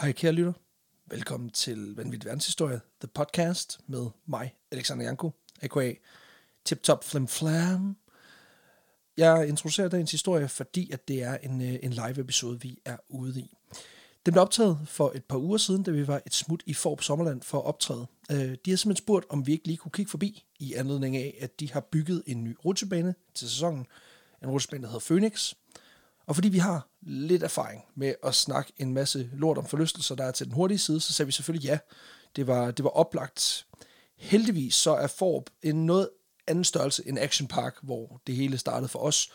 Hej kære lytter. Velkommen til Vanvittig Verdenshistorie, The Podcast med mig, Alexander Janko, a.k.a. Tip Top Flim Flam. Jeg introducerer dagens historie, fordi at det er en, øh, en live episode, vi er ude i. Den blev optaget for et par uger siden, da vi var et smut i Forb Sommerland for at optræde. Øh, de har simpelthen spurgt, om vi ikke lige kunne kigge forbi, i anledning af, at de har bygget en ny rutsjebane til sæsonen. En rutsjebane, der hedder Phoenix. Og fordi vi har lidt erfaring med at snakke en masse lort om forlystelser, der er til den hurtige side, så sagde vi selvfølgelig ja. Det var, det var oplagt. Heldigvis så er Forb en noget anden størrelse end Action Park, hvor det hele startede for os.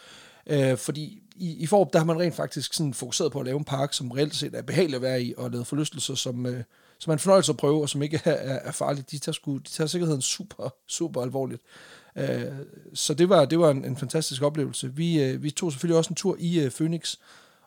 Øh, fordi i, i Forb, der har man rent faktisk sådan fokuseret på at lave en park, som reelt set er behagelig at være i, og lave forlystelser, som, øh, som er en fornøjelse at prøve, og som ikke er, er, farlige. De tager, sku, de tager sikkerheden super, super alvorligt. Øh, så det var, det var en, en fantastisk oplevelse. Vi, øh, vi tog selvfølgelig også en tur i øh, Phoenix,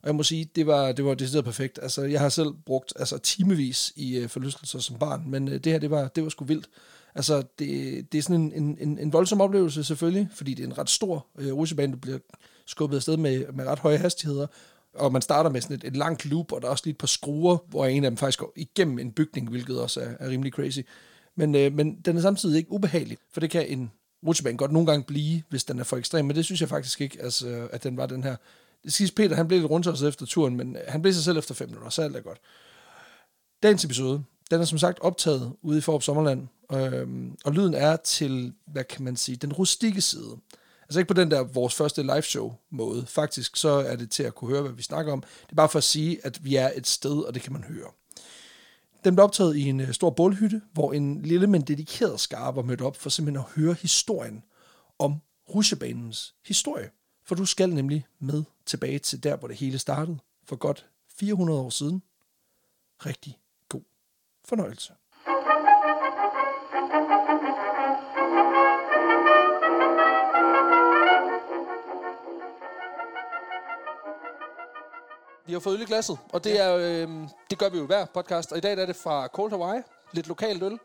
og jeg må sige, det var, det var decideret perfekt. Altså, jeg har selv brugt altså, timevis i øh, forlystelser som barn, men øh, det her, det var, det var sgu vildt. Altså, det, det er sådan en, en, en voldsom oplevelse selvfølgelig, fordi det er en ret stor øh, rutsjebane, der bliver skubbet afsted med, med ret høje hastigheder, og man starter med sådan et, et langt loop, og der er også lige et par skruer, hvor en af dem faktisk går igennem en bygning, hvilket også er, er rimelig crazy. Men, øh, men den er samtidig ikke ubehagelig, for det kan en motorbanen godt nogle gange blive, hvis den er for ekstrem, men det synes jeg faktisk ikke, altså, at den var den her. Det siges Peter, han blev lidt rundt efter turen, men han blev sig selv efter fem minutter, så alt er godt. Dagens episode, den er som sagt optaget ude i Forop Sommerland, øhm, og lyden er til, hvad kan man sige, den rustikke side. Altså ikke på den der vores første live show måde. Faktisk så er det til at kunne høre, hvad vi snakker om. Det er bare for at sige, at vi er et sted, og det kan man høre. Den blev optaget i en øh, stor bålhytte, hvor en lille, men dedikeret skare var mødt op for simpelthen at høre historien om rusjebanens historie. For du skal nemlig med tilbage til der, hvor det hele startede, for godt 400 år siden. Rigtig god fornøjelse. Vi har fået øl i glasset, og det, er, øh, det gør vi jo hver podcast. Og i dag er det fra Cold Hawaii, lidt lokalt øl.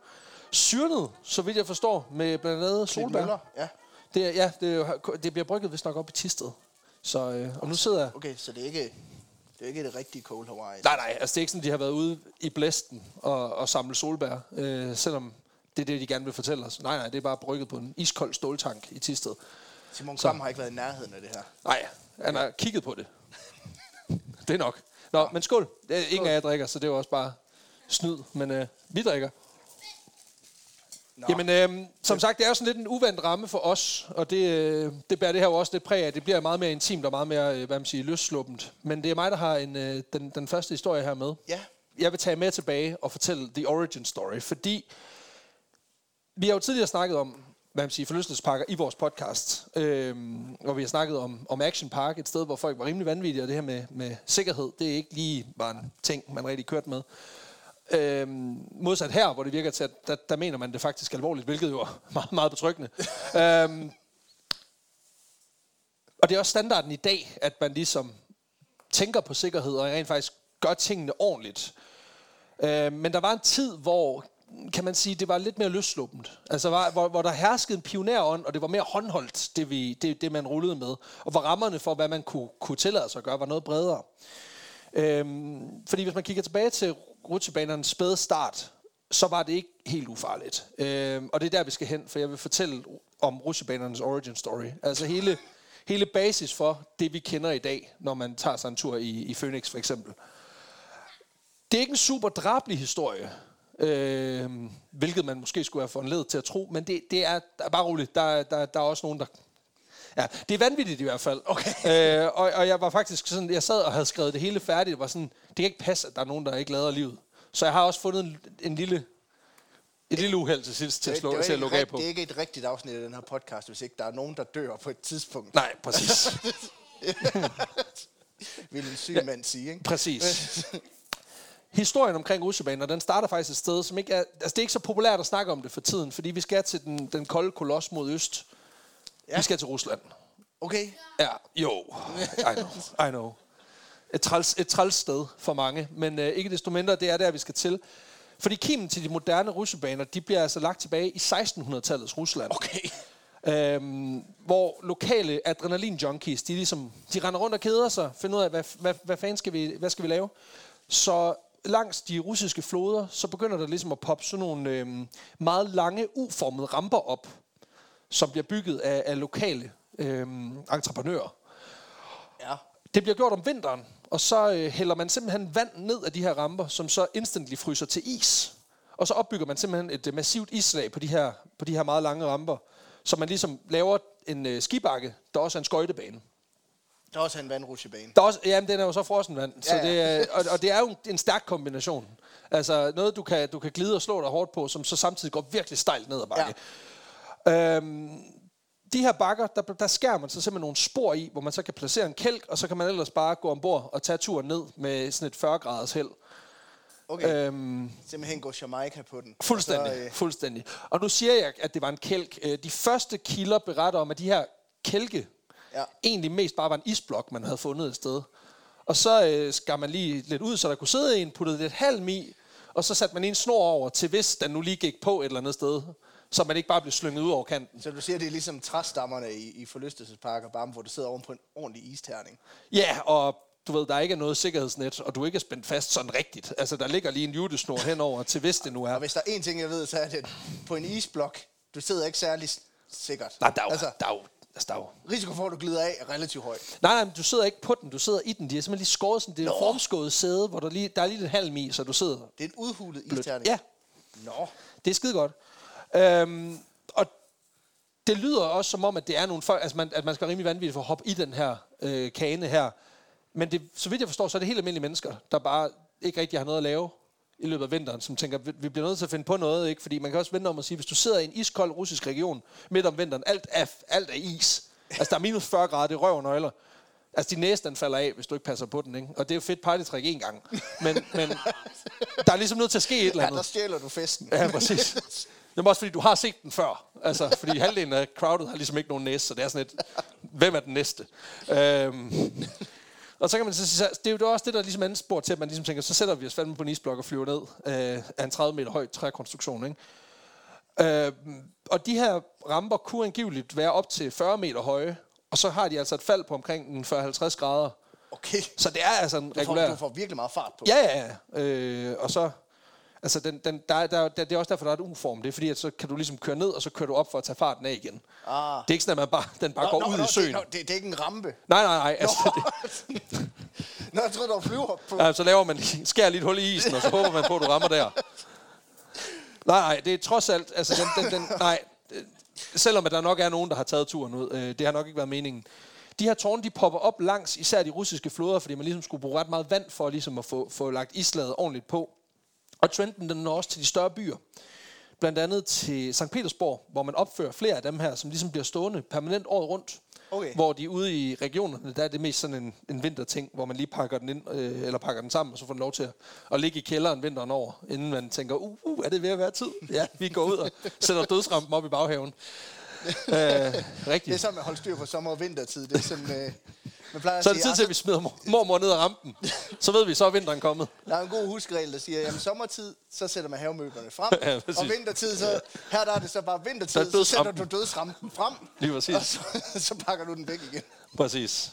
Syrnet, så vidt jeg forstår, med blandt andet solbær. Ja. Det, er, ja, det, er jo, det bliver brygget vist nok op i Tisted. Så, øh, og nu sidder jeg... Okay, så det er ikke det, er ikke det rigtige Cold Hawaii. Nej, nej, altså det er ikke sådan, de har været ude i blæsten og, og samle solbær, øh, selvom det er det, de gerne vil fortælle os. Nej, nej, det er bare brygget på en iskold ståltank i Tisted. Simon Kvam har ikke været i nærheden af det her. Nej, han har kigget på det. Det er nok. Nå, men skål. Ingen af jer drikker, så det er jo også bare snyd. Men øh, vi drikker. Nå. Jamen, øh, som sagt, det er jo sådan lidt en uvandt ramme for os, og det, øh, det bærer det her jo også lidt præg af. Det bliver meget mere intimt og meget mere, øh, hvad man siger, løssluppent. Men det er mig, der har en, øh, den, den første historie her med. Ja. Jeg vil tage med tilbage og fortælle the origin story, fordi vi har jo tidligere snakket om, hvad man siger, forlystelsesparker i vores podcast. Øhm, hvor vi har snakket om, om Action Park, et sted, hvor folk var rimelig vanvittige, og det her med, med sikkerhed, det er ikke lige bare en ting, man rigtig kørt med. Øhm, modsat her, hvor det virker til, at der, der mener man det faktisk alvorligt, hvilket jo er meget, meget betryggende. øhm, og det er også standarden i dag, at man ligesom tænker på sikkerhed, og rent faktisk gør tingene ordentligt. Øhm, men der var en tid, hvor kan man sige, det var lidt mere løsluppent. Altså, var, hvor, hvor der herskede en pionerånd, og det var mere håndholdt, det, vi, det, det man rullede med. Og hvor rammerne for, hvad man kunne, kunne tillade sig at gøre, var noget bredere. Øhm, fordi hvis man kigger tilbage til rutsjebanernes spæde start, så var det ikke helt ufarligt. Øhm, og det er der, vi skal hen, for jeg vil fortælle om rutsjebanernes origin story. Altså hele, hele basis for det, vi kender i dag, når man tager sig en tur i, i Phoenix for eksempel. Det er ikke en super drabelig historie, øh, hvilket man måske skulle have foranledet til at tro, men det, det er, er bare roligt. Der, der, der er også nogen, der... Ja, det er vanvittigt i hvert fald. Okay. Øh, og, og jeg var faktisk sådan, jeg sad og havde skrevet det hele færdigt, var sådan, det kan ikke passe, at der er nogen, der ikke lader livet. Så jeg har også fundet en, en lille, et lille uheld til sidst til at, slå, til at lukke af på. Det er ikke et rigtigt afsnit af den her podcast, hvis ikke der er nogen, der dør på et tidspunkt. Nej, præcis. Vil en syg ja, mand sige, ikke? Præcis. historien omkring rutsjebaner, den starter faktisk et sted, som ikke er... Altså, det er ikke så populært at snakke om det for tiden, fordi vi skal til den, den kolde koloss mod øst. Ja. Vi skal til Rusland. Okay. Ja, jo. I know. I know. Et træls, et træls sted for mange, men øh, ikke desto mindre, det er der, vi skal til. Fordi kimen til de moderne rutsjebaner, de bliver altså lagt tilbage i 1600-tallets Rusland. Okay. Øhm, hvor lokale adrenalin-junkies, de, ligesom, de render rundt og keder sig, finder ud af, hvad, hvad, hvad fanden skal vi, hvad skal vi lave? Så langs de russiske floder, så begynder der ligesom at poppe sådan nogle øh, meget lange, uformede ramper op, som bliver bygget af, af lokale øh, entreprenører. Ja. Det bliver gjort om vinteren, og så øh, hælder man simpelthen vand ned af de her ramper, som så instantly fryser til is. Og så opbygger man simpelthen et øh, massivt islag på de, her, på de her meget lange ramper, så man ligesom laver en øh, skibakke, der også er en skøjtebane. Der er også en vandrutsjebane. Der er også, jamen, den er jo så frossen vand, så Ja, ja. det er, og, og det er jo en stærk kombination. Altså noget, du kan, du kan glide og slå dig hårdt på, som så samtidig går virkelig stejlt ned ad bakke. Ja. Øhm, de her bakker, der, der skærer man så simpelthen nogle spor i, hvor man så kan placere en kælk, og så kan man ellers bare gå ombord og tage turen ned med sådan et 40 graders held. Okay. Øhm, Simpelthen gå Jamaica på den. Fuldstændig, Og så, øh, fuldstændig. Og nu siger jeg, at det var en kælk. Øh, De første kilder beretter om, at de her kælke Ja. egentlig mest bare var en isblok, man havde fundet et sted. Og så øh, skar man lige lidt ud, så der kunne sidde en, puttede lidt halm i, og så satte man en snor over til, hvis den nu lige gik på et eller andet sted, så man ikke bare blev slynget ud over kanten. Så du siger, det er ligesom træstammerne i, i forlystelsesparker, bare hvor du sidder oven på en ordentlig isterning. Ja, og du ved, der ikke er noget sikkerhedsnet, og du ikke er spændt fast sådan rigtigt. Altså, der ligger lige en jutesnor henover til, hvis det nu er. Og hvis der er én ting, jeg ved, så er det, på en isblok, du sidder ikke særlig sikkert. Nej, der er jo, altså, der er jo, er jo risiko for, at du glider af er relativt høj. Nej, nej, men du sidder ikke på den, du sidder i den. De er simpelthen lige skåret sådan, det er formskåret sæde, hvor der, lige, der er lige lidt halm i, så du sidder Det er en udhulet blødt. isterning. Ja, Nå. det er skide godt. Øhm, og det lyder også som om, at det er nogle folk, altså man, at man skal være rimelig vanvittig for at hoppe i den her øh, kane her. Men det, så vidt jeg forstår, så er det helt almindelige mennesker, der bare ikke rigtig har noget at lave i løbet af vinteren, som tænker, vi bliver nødt til at finde på noget, ikke? Fordi man kan også vente om at sige, hvis du sidder i en iskold russisk region midt om vinteren, alt er, alt er is. Altså, der er minus 40 grader, det er røv og nøgler. Altså, din næse, den falder af, hvis du ikke passer på den, ikke? Og det er jo fedt partytræk en gang. Men, men der er ligesom nødt til at ske et eller Ja, andet. der stjæler du festen. Ja, præcis. Det er også fordi, du har set den før. Altså, fordi halvdelen af crowdet har ligesom ikke nogen næse, så det er sådan et, hvem er den næste? Øhm, og så kan man så sige, det er jo også det, der ligesom anden spor til, at man ligesom tænker, så sætter vi os fandme på en isblok og flyver ned øh, af en 30 meter høj trækonstruktion, ikke? Øh, og de her ramper kunne angiveligt være op til 40 meter høje, og så har de altså et fald på omkring en 40-50 grader. Okay. Så det er altså en Du får, regulær... du får virkelig meget fart på. Ja, ja, ja. Øh, og så... Altså, den, den, der, der, der, det er også derfor, der er et U-form. Det er fordi, at så kan du ligesom køre ned, og så kører du op for at tage farten af igen. Ah. Det er ikke sådan, at man bare, den bare Nå, går nå, ud nå, i søen. Det, nå, det, det, er ikke en rampe. Nej, nej, nej. Altså, det, Nå, jeg troede, der var flyver på. ja, så laver man, skærer lige et hul i isen, og så håber man på, at du rammer der. Nej, nej, det er trods alt... Altså, den, den, den, nej, selvom at der nok er nogen, der har taget turen ud. Øh, det har nok ikke været meningen. De her tårne, de popper op langs især de russiske floder, fordi man ligesom skulle bruge ret meget vand for ligesom at få, få lagt islaget ordentligt på. Og trenden den når også til de større byer. Blandt andet til St. Petersborg, hvor man opfører flere af dem her, som ligesom bliver stående permanent året rundt. Okay. Hvor de ude i regionerne, der er det mest sådan en, en vinterting, hvor man lige pakker den ind, øh, eller pakker den sammen, og så får den lov til at, at ligge i kælderen vinteren over, inden man tænker, uh, uh, er det ved at være tid? Ja, vi går ud og sætter dødsrampen op i baghaven. øh, Det er rigtigt. sådan med at holde styr på sommer- og vintertid. Det er sådan, øh, Så er det tid til, at vi smider mor- mormor ned ad rampen. Så ved vi, så er vinteren kommet. Der er en god huskeregel, der siger, at sommertid, så sætter man havemøblerne frem. Ja, præcis. og vintertid, så, her der er det så bare er vintertid, så, sætter du dødsrampen frem. Lige præcis. Og så, så pakker du den væk igen. Præcis.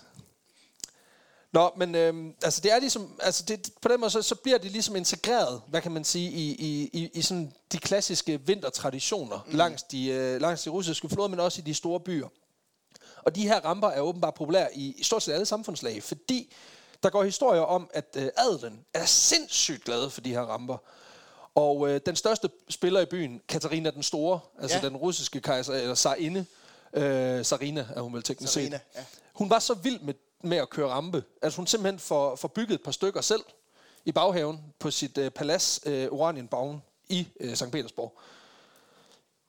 Nå, men øhm, altså det er ligesom, altså det, på den måde, så, så bliver det ligesom integreret, hvad kan man sige, i, i, i, i sådan de klassiske vintertraditioner mm. langs, de, øh, langs de russiske floder, men også i de store byer. Og de her ramper er åbenbart populære i, i stort set alle samfundslag, fordi der går historier om, at øh, adelen er sindssygt glade for de her ramper. Og øh, den største spiller i byen, Katarina den Store, altså Ja. den russiske kejser, eller tsarinde, øh, Sarina er hun vel teknisk set. Ja. Hun var så vild med, med at køre rampe, at hun simpelthen får, får bygget et par stykker selv i baghaven på sit øh, palads øh, Oranienbauen i øh, St. Petersborg.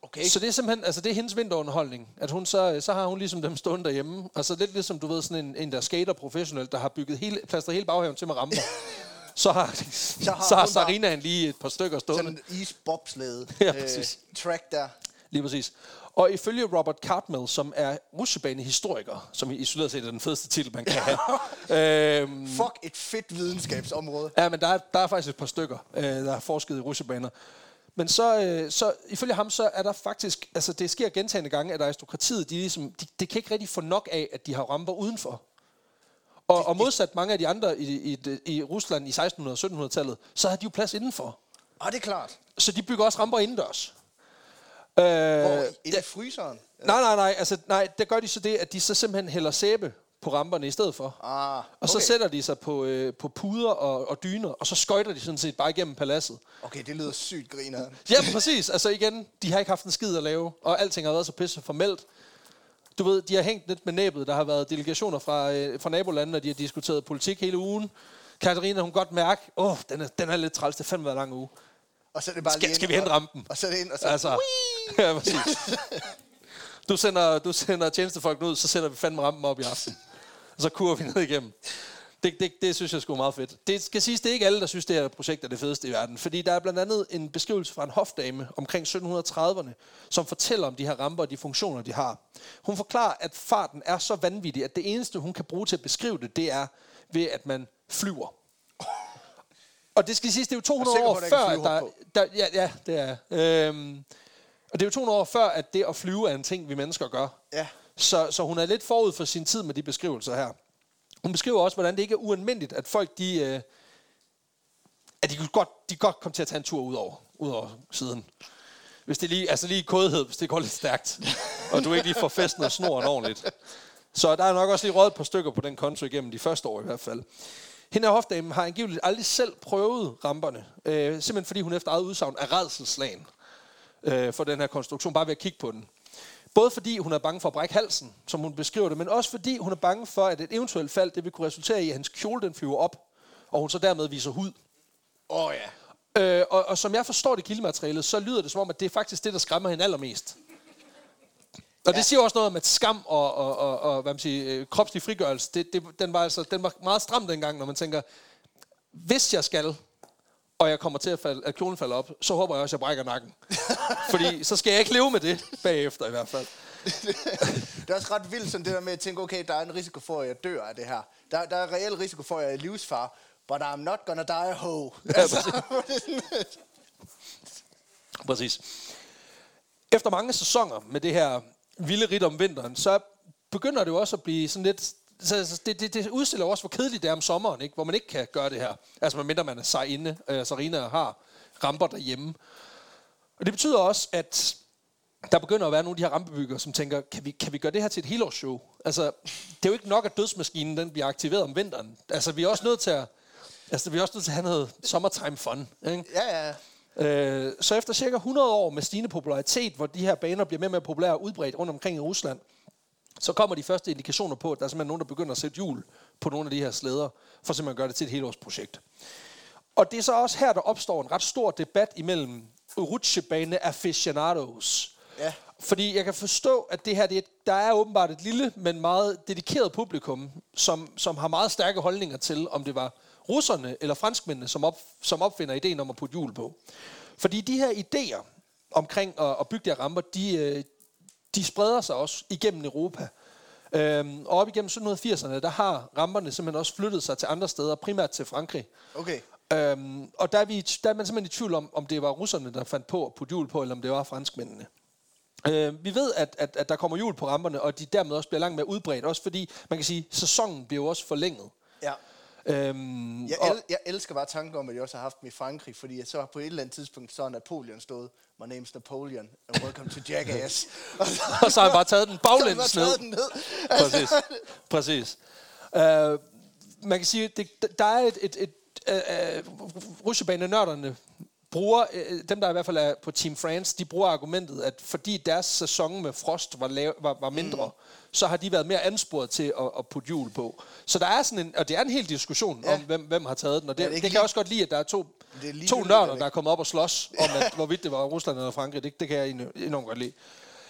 Okay. Så det er simpelthen, altså det er hendes vinterunderholdning, at hun så, så har hun ligesom dem stående derhjemme, og så lidt ligesom, du ved, sådan en, en der skater professionelt, der har bygget hele, plastret hele baghaven til med ramper. så har, så har så har Sarinaen lige et par stykker stående. Sådan en isbobslede Ja, præcis. track der. Lige præcis. Og ifølge Robert Cartmel, som er rutsjebanehistoriker, som isoleret set er den fedeste titel, man kan have. øhm, Fuck et fedt videnskabsområde. Ja, men der er, der er faktisk et par stykker, øh, der har forsket i rutsjebaner. Men så, øh, så ifølge ham, så er der faktisk, altså det sker gentagende gange, at aristokratiet, de, ligesom, de, de kan ikke rigtig få nok af, at de har ramper udenfor. Og, og modsat mange af de andre i, i, i Rusland i 1600- og 1700-tallet, så havde de jo plads indenfor. Ah, det er klart. Så de bygger også ramper indendørs. Øh, Hvor, i det fryseren? nej, nej, nej. Altså, nej, der gør de så det, at de så simpelthen hælder sæbe på ramperne i stedet for. Ah, Og så okay. sætter de sig på, øh, på puder og, og dyner, og så skøjter de sådan set bare igennem paladset. Okay, det lyder sygt griner. Ja, præcis. Altså igen, de har ikke haft en skid at lave, og alting har været så pisse formelt. Du ved, de har hængt lidt med næbet. Der har været delegationer fra, øh, fra nabolandene, og de har diskuteret politik hele ugen. Katarina, hun godt mærke, åh, oh, den, er, den er lidt træls. Det fandme været lang uge. Og så er det bare Skal, skal vi hente rampen? Og så er det ind, og så... Altså, ja, præcis. Du sender, du sender tjenestefolk ud, så sender vi fandme rampen op i aften. Og så kurer vi ned igennem. Det, det, det synes jeg sgu er meget fedt. Det skal siges, det er ikke alle, der synes, det her projekt er det fedeste i verden. Fordi der er blandt andet en beskrivelse fra en hofdame omkring 1730'erne, som fortæller om de her ramper og de funktioner, de har. Hun forklarer, at farten er så vanvittig, at det eneste, hun kan bruge til at beskrive det, det er ved, at man flyver. Og det skal siges, det er jo 200 sikker på, år er før, at der, der... Ja, ja, det er. Øhm, og det er jo 200 år før, at det at flyve er en ting, vi mennesker gør. Ja. Så, så hun er lidt forud for sin tid med de beskrivelser her. Hun beskriver også, hvordan det ikke er ualmindeligt, at folk, de, øh, at de godt, de godt komme til at tage en tur ud over, ud over siden. Hvis det lige, altså lige kodhed, hvis det går lidt stærkt, og du ikke lige får festen og snoren ordentligt. Så der er nok også lige et par stykker på den konto igennem de første år i hvert fald. Hende her hofdamen har angiveligt aldrig selv prøvet ramperne, øh, simpelthen fordi hun efter eget udsagn er redselslagen øh, for den her konstruktion, bare ved at kigge på den. Både fordi hun er bange for at brække halsen, som hun beskriver det, men også fordi hun er bange for, at et eventuelt fald, det vil kunne resultere i, at hans kjole den flyver op, og hun så dermed viser hud. Åh oh, ja. Øh, og, og som jeg forstår det kildematerialet, så lyder det som om, at det er faktisk det, der skræmmer hende allermest. Og det siger også noget om, at skam og, og, og, og hvad man siger, øh, kropslig frigørelse, det, det, den, var altså, den var meget stram dengang, når man tænker, hvis jeg skal, og jeg kommer til at, falde, at kjolen falder op, så håber jeg også, at jeg brækker nakken. Fordi så skal jeg ikke leve med det bagefter i hvert fald. Det er også ret vildt sådan det der med at tænke, okay, der er en risiko for, at jeg dør af det her. Der, der er reel risiko for, at jeg er livsfar, but I'm not gonna die a hoe. Altså, Præcis. Efter mange sæsoner med det her vilde ridt om vinteren, så begynder det jo også at blive sådan lidt... Så det, det, det udstiller også, hvor kedeligt det er om sommeren, ikke? hvor man ikke kan gøre det her. Altså medmindre man er sej inde, øh, Sarina har ramper derhjemme. Og det betyder også, at der begynder at være nogle af de her rampebyggere, som tænker, kan vi, kan vi gøre det her til et helårsshow? Altså, det er jo ikke nok, at dødsmaskinen den bliver aktiveret om vinteren. Altså, vi er også nødt til at, altså, vi er også nødt til at have noget summertime fun. Ikke? ja, ja. Øh, så efter cirka 100 år med stigende popularitet, hvor de her baner bliver mere og mere populære og udbredt rundt omkring i Rusland, så kommer de første indikationer på, at der er simpelthen nogen, der begynder at sætte hjul på nogle af de her slæder, for simpelthen at gøre det til et helårsprojekt. Og det er så også her, der opstår en ret stor debat imellem rutsjebane aficionados. Ja. Fordi jeg kan forstå, at det her, det er, der er åbenbart et lille, men meget dedikeret publikum, som, som har meget stærke holdninger til, om det var russerne eller franskmændene, som, op, som opfinder ideen om at putte hjul på. Fordi de her idéer omkring at, at bygge de her ramper, de, øh, de spreder sig også igennem Europa. Øhm, og op igennem 1780'erne, der har ramperne simpelthen også flyttet sig til andre steder, primært til Frankrig. Okay. Øhm, og der er, vi, der er man simpelthen i tvivl om, om det var russerne, der fandt på at putte hjul på, eller om det var franskmændene. Øh, vi ved, at, at, at der kommer hjul på ramperne, og de dermed også bliver langt mere udbredt, også fordi, man kan sige, sæsonen bliver jo også forlænget. Ja. Øhm, Jeg, og, el- jeg elsker bare tanken om, at jeg også har haft dem i Frankrig, fordi så på et eller andet tidspunkt, så er Napoleon stået, my name's Napoleon, and welcome to Jackass. og så, og så har han bare taget den baglæns ned. den ned. Præcis. Præcis. Uh, man kan sige, det, der er et... et, et uh, uh, Rutsjebanenørderne bruger, uh, dem der i hvert fald er på Team France, de bruger argumentet, at fordi deres sæson med frost var, lav, var, var mindre, mm. så har de været mere ansporet til at, at putte hjul på. Så der er sådan en, og det er en hel diskussion ja. Om, hvem, hvem har taget den, og det, Ja, det det, kan jeg også godt lide, at der er to, Det er lige to nørder, der er kommet op og slås om, at, hvorvidt det var Rusland eller Frankrig. Det, det kan jeg enormt- godt lide.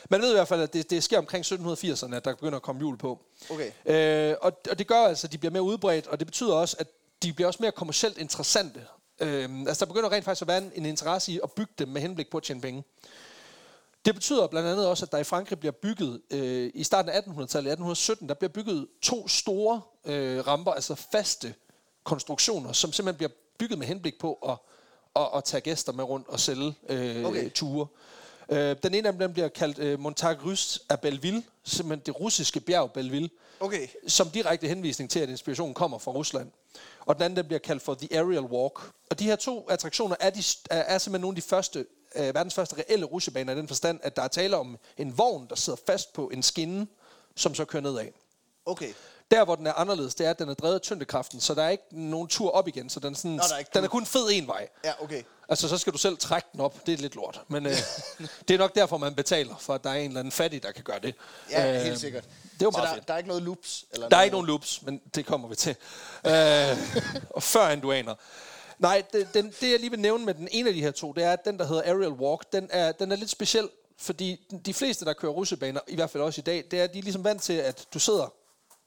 Man ved i hvert fald, at det, det sker omkring 1780'erne, at der begynder at komme hjul på. Okay. Øh, og, og det gør altså, at de bliver mere udbredt, og det betyder også, at de bliver også mere kommercielt interessante. Øh, altså der begynder rent faktisk at være en, en interesse i at bygge dem med henblik på at tjene penge. Det betyder blandt andet også, at der i Frankrig bliver bygget, øh, i starten af 1800-tallet, 1817, der bliver bygget to store øh, ramper, altså faste konstruktioner, som simpelthen bliver bygget med henblik på at, at, at tage gæster med rundt og sælge øh, Okay. okay. ture. Øh, den ene af dem den bliver kaldt øh, Montagne Russe af Belleville, simpelthen det russiske bjerg Belleville, Okay. som direkte henvisning til, at inspirationen kommer fra Rusland. Og den anden den bliver kaldt for The Aerial Walk. Og de her to attraktioner er, de, er, er simpelthen nogle af de første, øh, verdens første reelle rutsjebaner i den forstand, at der er tale om en vogn, der sidder fast på en skinne, som så kører nedad. Okay. Der, hvor den er anderledes, det er, at den er drevet af tyngdekraften, så der er ikke nogen tur op igen, så den, er sådan, Nå, der er ikke den er kun fed en vej. Ja, okay. Altså, så skal du selv trække den op. Det er lidt lort. Men øh, det er nok derfor, man betaler, for at der er en eller anden fattig, der kan gøre det. Ja, Øh, helt sikkert. Det er jo så meget der, fedt. der er ikke noget loops? Eller Der er noget? ikke nogen loops, men det kommer vi til. Øh, og før end du aner. Nej, det, den, det jeg lige vil nævne med den ene af de her to, det er, at den, der hedder Aerial Walk, den er, den er lidt speciel, fordi de fleste, der kører russebaner, i hvert fald også i dag, det er, at de er ligesom vant til, at du sidder,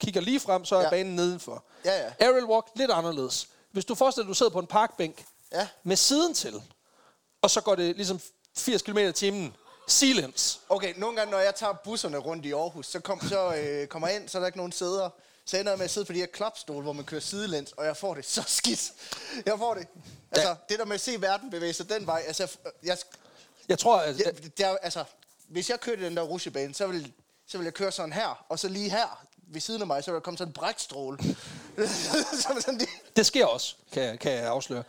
kigger lige frem, så er Ja. banen nedenfor. Ja, ja. Aerial Walk, lidt anderledes. Hvis du forestiller dig, at du sidder på en parkbænk Ja. med siden til, og så går det ligesom 80 km i timen, silence. Okay, nogle gange, når jeg tager busserne rundt i Aarhus, så, kom, så øh, kommer jeg ind, så er der ikke nogen sæder. Så ender jeg med at sidde på de her klapstole, hvor man kører sidelæns, og jeg får det så skidt. Jeg får det. Altså, Ja. det der med at se verden bevæge sig den vej, altså, jeg, jeg, tror, at, jeg, det er, altså, hvis jeg kørte den der rutsjebane, så vil, så vil jeg køre sådan her, og så lige her ved siden af mig, så vil der komme sådan en brækstråle. Det sker også, kan jeg, kan jeg afsløre.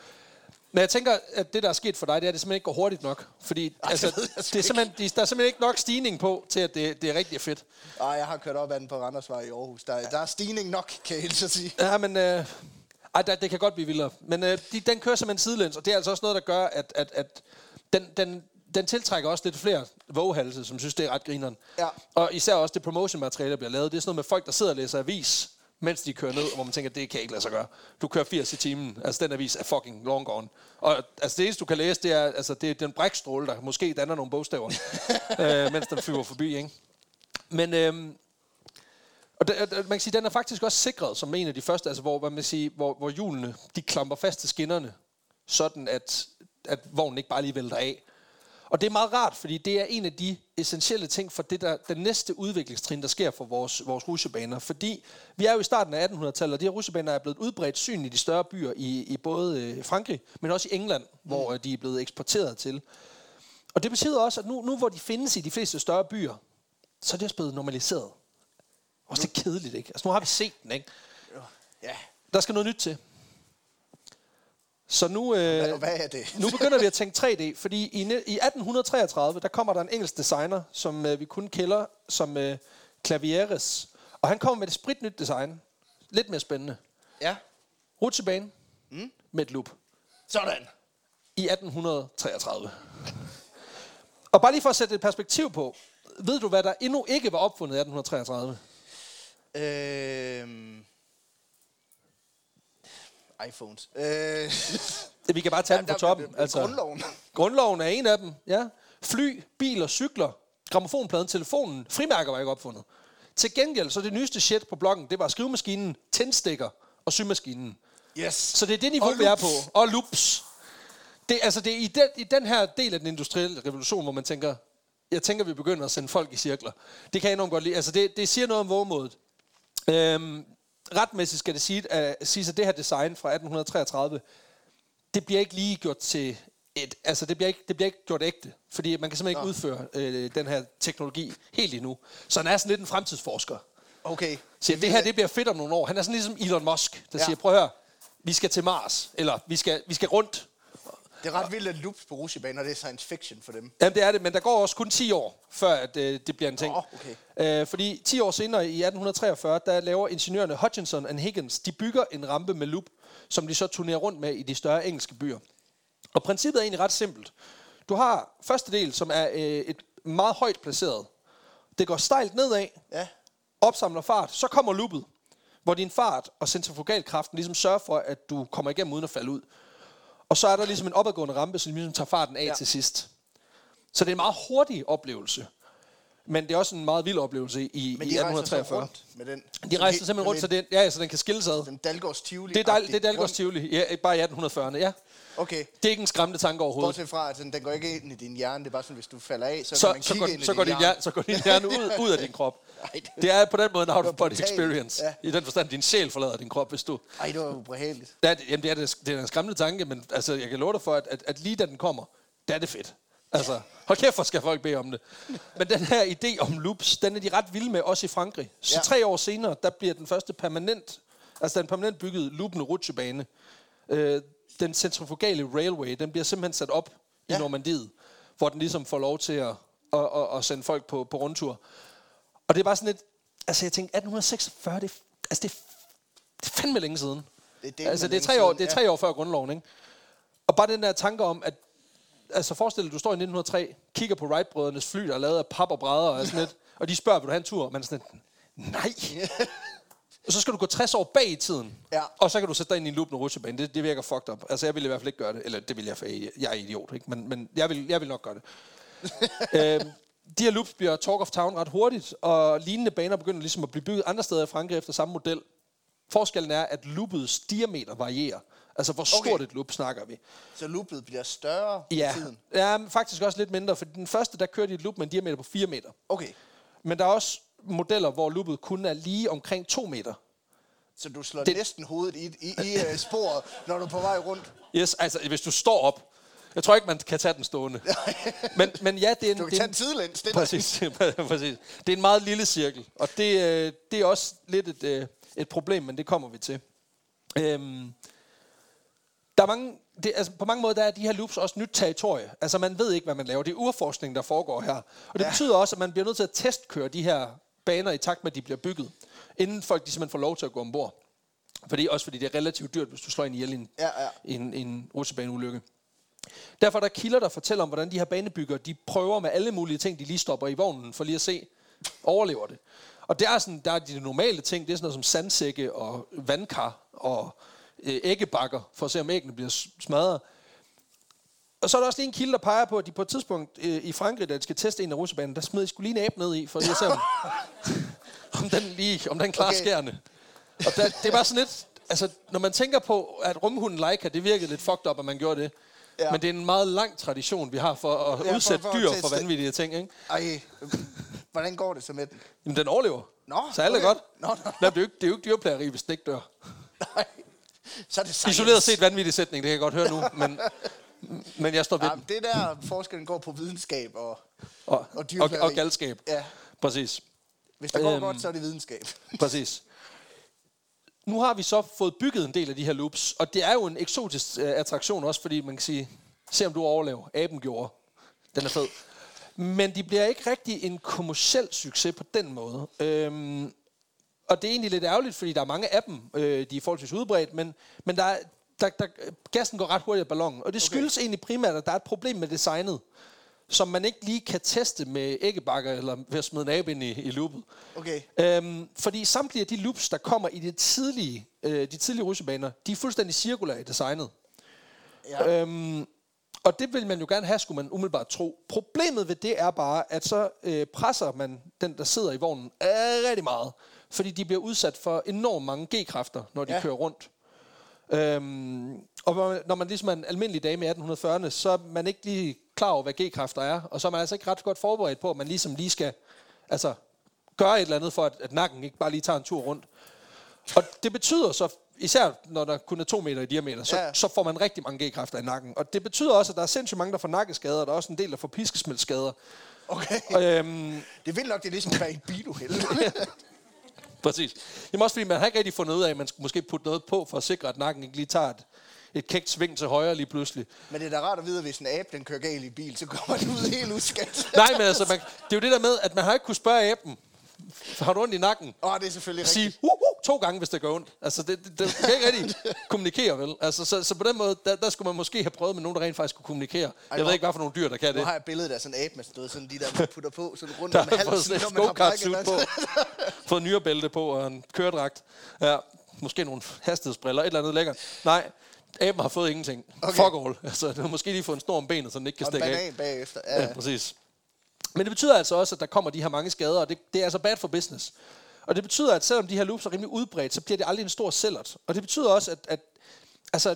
Men jeg tænker, at det, der er sket for dig, det er, at det simpelthen ikke går hurtigt nok. Fordi Ej, altså, det det er simpelthen, de- der er simpelthen ikke nok stigning på, til at det, det er rigtig fedt. Ej, jeg har kørt op ad den på Randersvej i Aarhus. Der, der er stigning nok, kan jeg at sige. Ja, men... Øh, ej, der, det kan godt blive vildere. Men øh, de, den kører simpelthen sidelæns, og det er altså også noget, der gør, at, at, at den, den, den tiltrækker også lidt flere våghalse, som synes, det er ret grineren. Ja. Og især også det promotion-materiale, der bliver lavet. Det er sådan noget med folk, der sidder og læser avis, mens de kører ned, hvor man tænker, det kan ikke lade sig gøre. Du kører 80 i timen. Altså, den avis er fucking long gone. Og altså, det eneste, du kan læse, det er, altså, det er den brækstråle, der måske danner nogle bogstaver, øh, mens den flyver forbi, ikke? Men øhm, og det, man kan sige, den er faktisk også sikret som en af de første, altså hvor, hvad man siger, hvor, hvor hjulene de klamper fast til skinnerne, sådan at, at vognen ikke bare lige vælter af. Og det er meget rart, fordi det er en af de essentielle ting for det der, den næste udviklingstrin, der sker for vores, vores rusjebaner. Fordi vi er jo i starten af 1800-tallet, og de her rusjebaner er blevet udbredt syn i de større byer i, i både øh, Frankrig, men også i England, mm. hvor øh, de er blevet eksporteret til. Og det betyder også, at nu, nu hvor de findes i de fleste større byer, så er det også blevet normaliseret. Også det er kedeligt, ikke? Altså nu har vi set den, ikke? Ja, Der skal noget nyt til. Så nu, øh, og hvad er det? nu begynder vi at tænke 3D, fordi i, i 1833, der kommer der en engelsk designer, som øh, vi kun kender som øh, Clavieres. Og han kommer med et spritnyt design. Lidt mere spændende. Ja, Rutsjebane mm. med et loop. sådan. I 1833. Og bare lige for at sætte et perspektiv på. Ved du, hvad der endnu ikke var opfundet i 1833? Øhm... iPhones. Øh... Vi kan bare tage den der- på toppen. der- Grundloven. Grundloven er en af dem, ja. Fly, biler, cykler, gramofonpladen, telefonen, frimærker var ikke opfundet. Til gengæld, så det nyeste shit på bloggen, det var skrivemaskinen, tændstikker og symaskinen. Yes. Så det er det niveau, vi er på. Og loops. Det, altså, det er i den, i den her del af den industrielle revolution, hvor man tænker, jeg tænker, vi begynder at sende folk i cirkler. Det kan jeg enormt godt lide. Altså, det, det siger noget om vågemodet. Øhm, retmæssigt skal det sige, at, sige, at det her design fra 1833, det bliver ikke lige gjort til et, altså det bliver ikke, det bliver ikke gjort ægte, fordi man kan simpelthen ikke udføre øh, den her teknologi helt endnu. Så han er sådan lidt en fremtidsforsker. Okay. Siger, det her det bliver fedt om nogle år. Han er sådan ligesom Elon Musk, der ja. siger, prøv at høre, vi skal til Mars, eller vi skal, vi skal rundt. Det er ret vildt, at loops på rutsjebaner, det er science fiction for dem. Jamen det er det, men der går også kun 10 år, før at, øh, det bliver en ting. Nå, okay. øh, fordi 10 år senere, i 1843, der laver ingeniørerne Hutchinson og Higgins, de bygger en rampe med loop, som de så turnerer rundt med i de større engelske byer. Og princippet er egentlig ret simpelt. Du har første del, som er øh, et meget højt placeret. Det går stejlt nedad, Ja. opsamler fart, så kommer loopet, hvor din fart og centrifugalkraften ligesom sørger for, at du kommer igennem uden at falde ud. Og så er der ligesom en opadgående rampe, som ligesom tager farten af Ja. til sidst. Så det er en meget hurtig oplevelse. Men det er også en meget vild oplevelse i, i Men de rejser så 1843. rundt med den. De rejser simpelthen rundt, så, det, ja, så den kan skilles ad. Den Dalgårds Tivoli. Det er, dejl, det er Dalgårds Tivoli, ja, bare i 1840'erne, ja. Okay. Det er ikke en skræmmende tanke overhovedet. Bortset fra, at den, den går ikke ind i din hjerne. Det er bare sådan, hvis du falder af, så, Så, kan man så, kigge går, ind i så, din går din hjerne. så går din hjerne ud, ud af din krop. Ej, det- Det er på den måde en out-of-body experience. Ja. I den forstand, din sjæl forlader din krop, hvis du... Ej, det var ubehageligt. Ja, det, jamen, det er, det, det er en skræmmende tanke, men altså, jeg kan love dig for, at, at, at lige da den kommer, der er det fedt. Altså, hold kæft, hvor skal folk bede om det. Men den her idé om loops, den er de ret vilde med, også i Frankrig. Så Ja. tre år senere, der bliver den første permanent, altså den permanent byggede loopende rutsjebane. Øh, den centrifugale railway, den bliver simpelthen sat op ja. Ja. i Normandiet, hvor den ligesom får lov til at, at, at, at sende folk på, på rundtur. Og det er bare sådan lidt, altså jeg tænkte, 1846, det, altså det, det er fandme længe siden. Det er altså det er, tre år, siden, det er ja. tre år før grundloven, ikke? Og bare den der tanke om, at altså forestil dig, du står i 1903, kigger på Wright-brødrenes fly, der er lavet af pap og brædder og sådan lidt, og de spørger, vil du have en tur? Og man er sådan lidt, nej. og så skal du gå 60 år bag i tiden, Ja. og så kan du sætte dig ind i en loopende rutsjebane. Det, det virker fucked up. Altså, jeg ville i hvert fald ikke gøre det. Eller det vil jeg, for jeg jeg er idiot, ikke? Men, men jeg, vil, jeg vil nok gøre det. øhm, de her loops bliver talk of town ret hurtigt, og lignende baner begynder ligesom at blive bygget andre steder i Frankrig efter samme model. Forskellen er, at loopets diameter varierer. Altså, hvor stort Okay. et loop snakker vi? Så loopet bliver større Ja, i tiden. ja faktisk også lidt mindre, for den første, der kørte de et loop med en diameter på 4 meter. Okay. Men der er også modeller, hvor loopet kun er lige omkring 2 meter. Så du slår Det- næsten hovedet i, i, i uh, sporet, når du er på vej rundt. Yes, altså hvis du står op. Jeg tror ikke, man kan tage den stående. men, men ja, det er en... Du kan det er tage en- er Præcis, præcis. Det er en meget lille cirkel, og det, øh, det er også lidt et, øh, et problem, men det kommer vi til. Øhm, der er mange, det, altså på mange måder der er de her loops også nyt territorie. Altså man ved ikke, hvad man laver. Det er urforskning, der foregår her. Og det ja. Betyder også, at man bliver nødt til at testkøre de her baner i takt med, at de bliver bygget, inden folk de simpelthen får lov til at gå ombord. Fordi, også fordi det er relativt dyrt, hvis du slår en ihjel i en, Ja, ja. en, en rutsjebaneulykke. Derfor er der kilder, der fortæller om, hvordan de her banebyggere, de prøver med alle mulige ting, de lige stopper i vognen, for lige at se, overlever det. Og der er, sådan, der er de normale ting, det er sådan noget som sandsække og vandkar og æggebakker, for at se, om æggene bliver smadret. Og så er der også lige en kilde, der peger på, at de på et tidspunkt øh, i Frankrig, da de skal teste en af russebanen, der smed de skulle lige en abe ned i, for lige at se, om, om den, lige, om den klarer okay. Skærene. Og der, det er bare sådan lidt, altså når man tænker på, at rumhunden Leica, det virkede lidt fucked up, at man gjorde det. Ja. Men det er en meget lang tradition, vi har for at Ja, for- udsætte for at dyr for vanvittige ting. Ikke? Ej, hvordan går det så med den? Jamen, den overlever. Nå, så alt er okay. godt. Nå, nå. Nej, det, er jo ikke, det er jo ikke dyrplageri, hvis den ikke dør. Nej, så er det science. Isoleret set vanvittig sætning, det kan jeg godt høre nu, men, men jeg står ved Ja, den. det der forskellen går på videnskab og, Og, og og, og galskab. Ja, Præcis. hvis det går Øhm. godt, så er det videnskab. Præcis. Nu har vi så fået bygget en del af de her loops, og det er jo en eksotisk øh, attraktion også, fordi man kan sige, se om du overlever. Aben gjorde. Den er fed. Men de bliver ikke rigtig en kommersiel succes på den måde. Øhm, og det er egentlig lidt ærgerligt, fordi der er mange af dem, øh, de er forholdsvis udbredt, men, men der, er- der, der, gassen går ret hurtigt af ballonen. Og det skyldes egentlig primært, at der er et problem med designet, som man ikke lige kan teste med æggebakker eller ved at smide en abe ind i, i loopet. Okay. Øhm, fordi samtlige af de loops, der kommer i det tidlige, øh, de tidlige rutsjebaner, de er fuldstændig cirkulære i designet. Ja. Øhm, og det vil man jo gerne have, skulle man umiddelbart tro. Problemet ved det er bare, at så øh, presser man den, der sidder i vognen, øh, rigtig meget. Fordi de bliver udsat for enormt mange G-kræfter, når de ja. Kører rundt. Øhm, og når man- når man ligesom er en almindelig dame i 1840'erne, så er man ikke lige klar over, hvad G-kræfter er. Og så er man altså ikke ret godt forberedt på, at man ligesom lige skal altså, gøre et eller andet for, at, at nakken ikke bare lige tager en tur rundt. Og det betyder så, især når der kun er to meter i diameter, så, ja. Så får man rigtig mange G-kræfter i nakken. Og det betyder også, at der er sindssygt mange, der får nakkeskader, og der er også en del, der får piskesmældsskader. Okay. Øhm, Det vildt nok, det er ligesom at være i biluheld. præcis. Jamen også fordi, man har ikke rigtig fundet ud af, at man skulle måske putte noget på, for at sikre, at nakken ikke lige tager et, et kægt sving til højre lige pludselig. Men det er da rart at vide, at hvis en abe den kører galt i bil, så kommer den ud helt uskadt. Nej, men altså, man, det er jo det der med, at man har ikke kunne spørge aben, har du ondt i nakken? Åh, oh, det er selvfølgelig sige rigtigt. uh, uh, to gange, hvis det gør ondt. Altså, det, det, det kan ikke rigtig kommunikere, vel? Altså, så, så på den måde, der, der skulle man måske have prøvet med nogen, der rent faktisk kunne kommunikere. Jeg hvor- ved ikke, hvad for nogle dyr, der kan Nu det. har jeg et billede af sådan en abe med stået sådan de der, man putter på, sådan rundt Der om halsen, sådan når man har brækket på. Fået nyrebælte på og en køredragt. Ja, måske nogle hastighedsbriller, et eller andet lækkert. Nej, aben har fået ingenting. Okay. Fuck all. Altså, den har måske lige fået en snor om benet, så den ikke kan Og en stikke af. banan bagefter. Ja, Ja, præcis. Men det betyder altså også, at der kommer de her mange skader, og det, det er altså bad for business. Og det betyder, at selvom de her loops er rimelig udbredt, så bliver det aldrig en stor sælgert. Og det betyder også, at, at altså,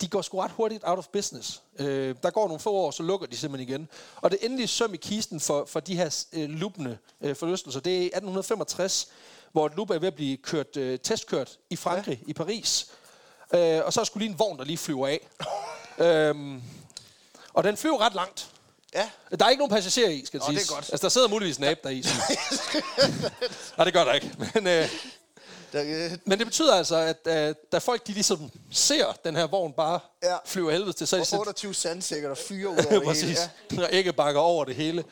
de går sgu ret hurtigt out of business. Øh, der går nogle få år, så lukker de simpelthen igen. Og det endelige søm i kisten for, for de her øh, loopende øh, forlystelser, det er i 1865, hvor et loop er ved at blive kørt, øh, testkørt i Frankrig, ja. i Paris. Øh, og så er skulle lige en vogn, der lige flyver af. øhm, og den flyver ret langt. Ja. Der er ikke nogen passagerer i, skal siges. godt. Altså, der sidder muligvis en abe der i. Nej, det gør der ikke. Men, øh, øh, men det betyder altså, at øh, da folk de ligesom ser den her vogn bare Ja. flyve helvede til, så er de og sådan, 28 sandsækker, der fyrer ud over det hele. Præcis. Ja. Og ikke bakker over det hele.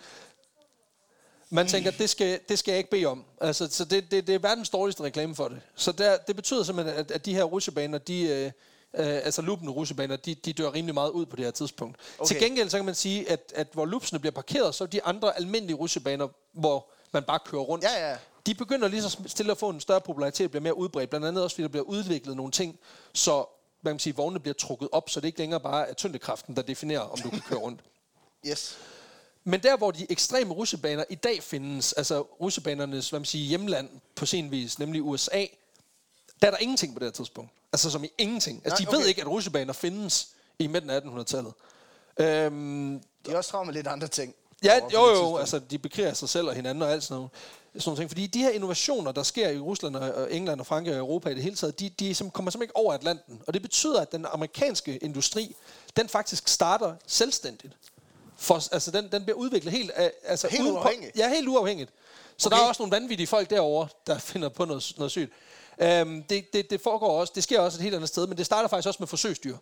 Man tænker, det skal, det skal jeg ikke bede om. Altså, så det, det, det er verdens dårligste reklame for det. Så der, det betyder simpelthen, at, at de her rusjebaner, de, øh, altså loopende rusjebaner, de, de dør rimelig meget ud på det her tidspunkt. Okay. Til gengæld, så kan man sige, at, at hvor loopsene bliver parkeret, så er de andre almindelige rusjebaner, hvor man bare kører rundt. Ja, ja. De begynder lige så stille at få en større popularitet, bliver mere udbredt. Blandt andet også, fordi der bliver udviklet nogle ting, så hvad kan man sige, vognene bliver trukket op, så det ikke længere bare er tyngdekraften, der definerer, om du kan køre rundt. Yes. Men der, hvor de ekstreme rusjebaner i dag findes, altså rusjebanernes hvad man siger, hjemland på sin vis, nemlig USA, der er der ingenting på det her tidspunkt. Altså som i ingenting. Altså Nej, de ved okay. ikke, at rusjebaner findes i midten af 1800-tallet. Øhm, De er også travlt med lidt andre ting. Ja, jo jo, altså de bekriger sig selv og hinanden og alt sådan noget. Sådan nogle ting. Fordi de her innovationer, der sker i Rusland og England og Frankrig og Europa i det hele taget, de, de som kommer simpelthen ikke over Atlanten. Og det betyder, at den amerikanske industri, den faktisk starter selvstændigt. For, altså den, den bliver udviklet helt, af- altså Helt uafhængigt? ja, helt uafhængigt. Så Okay. der er også nogle vanvittige folk derovre, der finder på noget, noget sygt. Um, det, det, det, foregår også, det sker også et helt andet sted, men det starter faktisk også med forsøgsdyr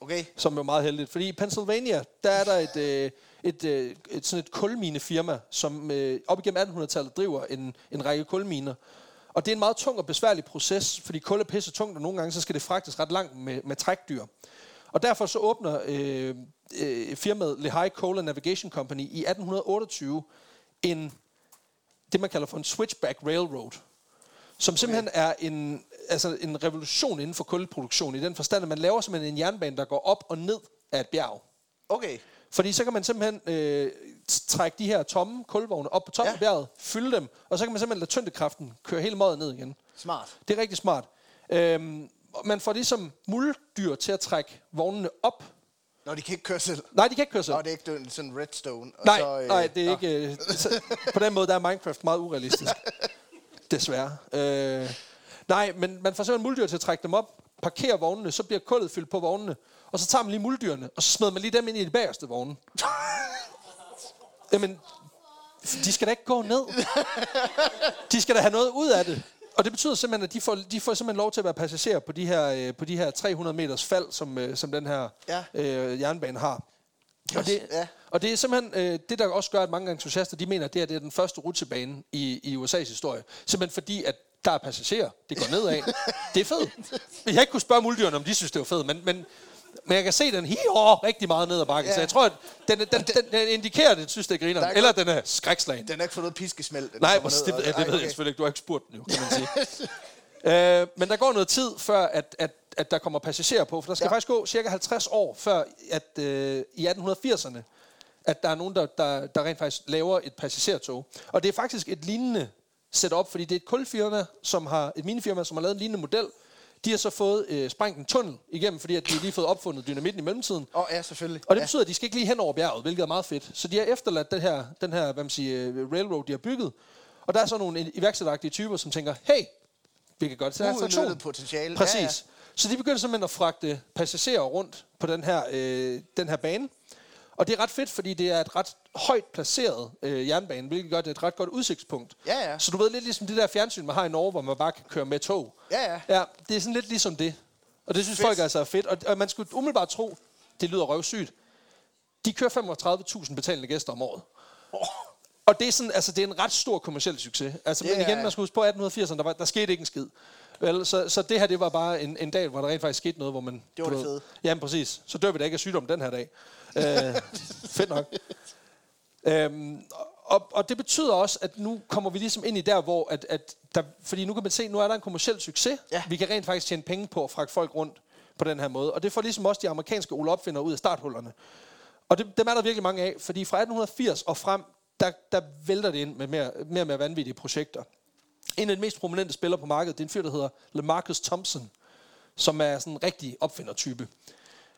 Okay. som er meget heldigt. Fordi i Pennsylvania, der er der et, øh, et, øh, et, sådan et kulminefirma, som øh, op igennem 1800-tallet driver en, en række kulminer. Og det er en meget tung og besværlig proces, fordi kul er pisse tungt, og nogle gange så skal det fragtes ret langt med, med trækdyr. Og derfor så åbner øh, øh, firmaet Lehigh Coal and Navigation Company i 1828 en, det man kalder for en switchback railroad, som simpelthen er en, altså en revolution inden for kulproduktion, i den forstand, at man laver simpelthen en jernbane, der går op og ned af et bjerg. Okay. Fordi så kan man simpelthen øh, trække de her tomme kulvogne op på toppen Ja. af bjerget, fylde dem, og så kan man simpelthen lade tyngdekraften køre hele måden ned igen. Smart. Det er rigtig smart. Øhm, man får ligesom muldyr til at trække vognene op. Nå, de kan ikke køre selv. Nej, de kan ikke køre selv. Nå, det er ikke sådan redstone. Og Nej, så, øh, nej, det er nå. ikke... Øh, så, på den måde, der er Minecraft meget urealistisk. Desværre. Øh, nej, men man får simpelthen muldyr til at trække dem op, parkere vognene, så bliver kullet fyldt på vognene, og så tager man lige muldyrene, og så smider man lige dem ind i de bagerste vogne. Jamen, de skal da ikke gå ned. De skal da have noget ud af det. Og det betyder simpelthen, at de får, de får simpelthen lov til at være passagerer på de her, øh, på de her 300 meters fald, som, øh, som den her Ja. øh, jernbane har. Og det, Ja. og det er simpelthen øh, det, der også gør, at mange entusiaster de mener, at det, her, det er den første rutsjebane i, i USA's historie. Simpelthen fordi, at der er passagerer. Det går nedad. det er fedt. Jeg har ikke kunne spørge muldyrene, om de synes, det var fedt, men, men, men jeg kan se den hiår rigtig meget ned ad bakken. Ja. Så jeg tror, at den, den, den, den indikerer, at den synes, det er griner. er Eller den er skrækslagen. Den har ikke fået noget piskesmæld. Nej, ned, det, det, det ved okay. jeg selvfølgelig ikke. Du har ikke spurgt den jo, kan man sige. øh, men der går noget tid, før at, at, at der kommer passagerer på. For der skal Ja. ja. faktisk gå cirka 50 år, før at øh, i 1880'erne, at der er nogen, der, der, der rent faktisk laver et passagertog. Og det er faktisk et lignende setup, fordi det er et kulfirma, som har, et minefirma, som har lavet en lignende model. De har så fået øh, sprængt en tunnel igennem, fordi at de har lige fået opfundet dynamitten i mellemtiden. Åh, ja, selvfølgelig. Og det ja. betyder, at de skal ikke lige hen over bjerget, hvilket er meget fedt. Så de har efterladt den her, den her hvad man siger, øh, railroad, de har bygget. Og der er så nogle iværksætteragtige typer, som tænker, hey, vi kan godt Uudnyttet attraktion. potentiale. Præcis. Ja, Ja, ja. ja. Så de begynder simpelthen at fragte passagerer rundt på den her, øh, den her bane. Og det er ret fedt, fordi det er et ret højt placeret øh, jernbane, hvilket gør det et ret godt udsigtspunkt. Ja, ja. Så du ved lidt ligesom det der fjernsyn, man har i Norge, hvor man bare kan køre med tog. Ja, ja. Ja, det er sådan lidt ligesom det. Og det synes Fedt. folk altså er fedt. Og, og man skulle umiddelbart tro, det lyder røvsygt. De kører 35.000 betalende gæster om året. Og det er, sådan, altså, det er en ret stor kommersiel succes. Altså, Det men igen, man skal huske på 1880'erne, der, var, der skete ikke en skid. Vel, så, så det her, det var bare en, en dag, hvor der rent faktisk skete noget, hvor man... Det var det fede. Jamen, præcis. Så dør vi da ikke af sygdom den her dag. øh, fedt nok. Øhm, og, og det betyder også, at nu kommer vi ligesom ind i der, hvor... At, at der, fordi nu kan man se, nu er der en kommersiel succes. Ja. Vi kan rent faktisk tjene penge på at fragte folk rundt på den her måde. Og det får ligesom også de amerikanske Ole opfinder ud af starthullerne. Og det, dem er der virkelig mange af, fordi fra 1880 og frem, der, der vælter det ind med mere, mere og mere vanvittige projekter. En af de mest prominente spillere på markedet, det er en fyr, der hedder LaMarcus Thompson, som er sådan en rigtig opfindertype.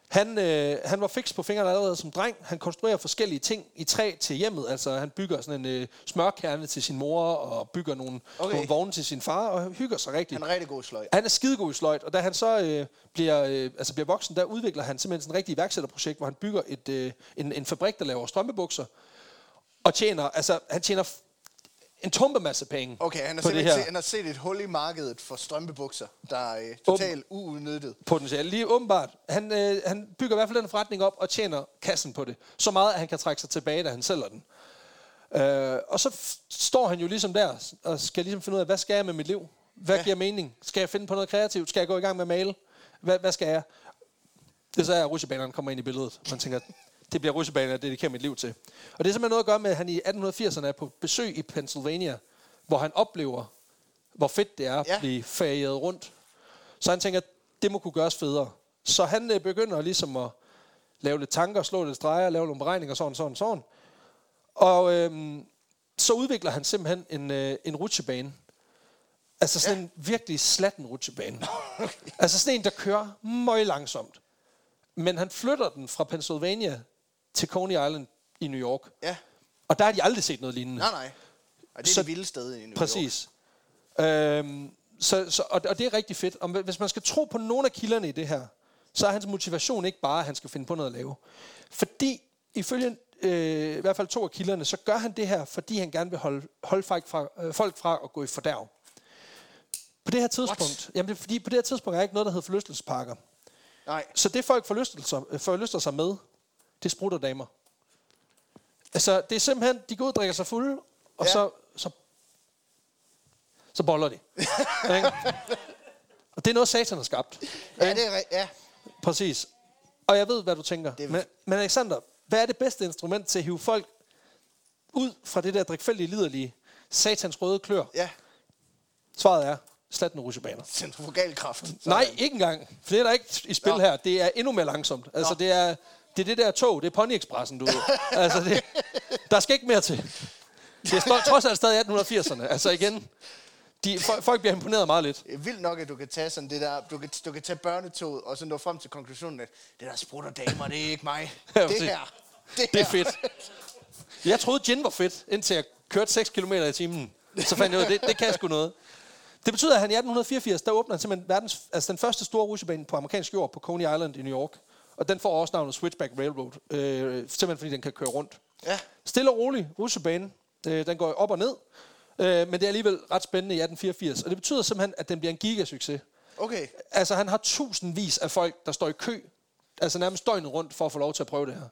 Han, øh, han var fix på fingrene allerede som dreng. Han konstruerer forskellige ting i træ til hjemmet. Altså, han bygger sådan en øh, smørkerne til sin mor, og bygger nogle, Okay. nogle vogne til sin far, og hygger sig rigtigt. Han er rigtig god sløj. Han er skidegod i sløjt, og da han så øh, bliver, øh, altså bliver voksen, der udvikler han simpelthen sådan et rigtigt iværksætterprojekt, hvor han bygger et, øh, en, en fabrik, der laver strømpebukser, og tjener, altså han tjener en tumpe masse penge Okay, han har, på det simpelthen her set, han har set et hul i markedet for strømpebukser, der er øh, totalt uudnyttet. potentiale. Lige åbenbart. Han, øh, han bygger i hvert fald den forretning op og tjener kassen på det. Så meget, at han kan trække sig tilbage, da han sælger den. Øh, og så f- står han jo ligesom der og skal ligesom finde ud af, hvad skal jeg med mit liv? Hvad Ja. giver mening? Skal jeg finde på noget kreativt? Skal jeg gå i gang med at male? Hvad, hvad skal jeg? Det er så, at kommer ind i billedet. Man tænker, det bliver rutsjebaner, jeg dedikerer mit liv til. Og det er simpelthen noget at gøre med, at han i 1880'erne er på besøg i Pennsylvania, hvor han oplever, hvor fedt det er at Ja. blive færget rundt. Så han tænker, det må kunne gøres federe. Så han øh, begynder ligesom at lave lidt tanker, slå lidt streger, lave nogle beregninger, sådan, sådan, sådan. Og øhm, så udvikler han simpelthen en, øh, en rutsjebane. Altså sådan ja. en virkelig slatten rutsjebane. altså sådan en, der kører meget langsomt. Men han flytter den fra Pennsylvania til Coney Island i New York. Ja, Og der har de aldrig set noget lignende. nej, nej. Og det er Så- det vilde sted i New York. Præcis. Øhm, så, så, og, og det er rigtig fedt. Og hvis man skal tro på nogle af kilderne i det her, så er hans motivation ikke bare, at han skal finde på noget at lave. Fordi, ifølge øh, i hvert fald to af kilderne, så gør han det her, fordi han gerne vil holde, holde folk, fra, øh, folk fra at gå i fordærv. På det her tidspunkt, What? jamen det er fordi, på det her tidspunkt er ikke noget, der hedder forlystelsesparker. Nej, Så det folk forlyster sig, øh, forlyster sig med, det er sprutter damer. Altså, det er simpelthen, de går ud og drikker sig fulde, og Ja. så, så, så boller de. Og det er noget, satan har skabt. ja, det er ja. Præcis. Og jeg ved, hvad du tænker. Det er- Men, men Alexander, hvad er det bedste instrument til at hive folk ud fra det der drikfældige, liderlige, satans røde klør? ja. Svaret er, slat en rutsjebaner. Centrifugalkraft. Nej, ikke engang. For det er der ikke i spil Nå. her. Det er endnu mere langsomt. Altså, Nå. det er, det er det der tog. Det er Pony Expressen, du altså, det, der skal ikke mere til. Det er trods alt stadig 1880'erne. Altså igen, de, folk, bliver imponeret meget lidt. Det er vildt nok, at du kan tage sådan det der, du kan, du kan tage børnetoget, og så nå frem til konklusionen, at det der sprutter damer, det er ikke mig. Ja, det her, det, Det er her. fedt. Jeg troede, gin var fedt, indtil jeg kørte 6 km i timen. Så fandt jeg ud af, det, det kan sgu noget. Det betyder, at han i 1884, der åbner han simpelthen verdens, altså den første store rutsjebane på amerikansk jord på Coney Island i New York. Og den får også navnet Switchback Railroad, øh, simpelthen fordi den kan køre rundt. Ja. Stille og rolig rutsjebane. Øh, den går op og ned. Øh, men det er alligevel ret spændende i 1884. Og det betyder simpelthen, at den bliver en gigasucces. Okay, Altså, han har tusindvis af folk, der står i kø, altså nærmest døgnet rundt, for at få lov til at prøve det her.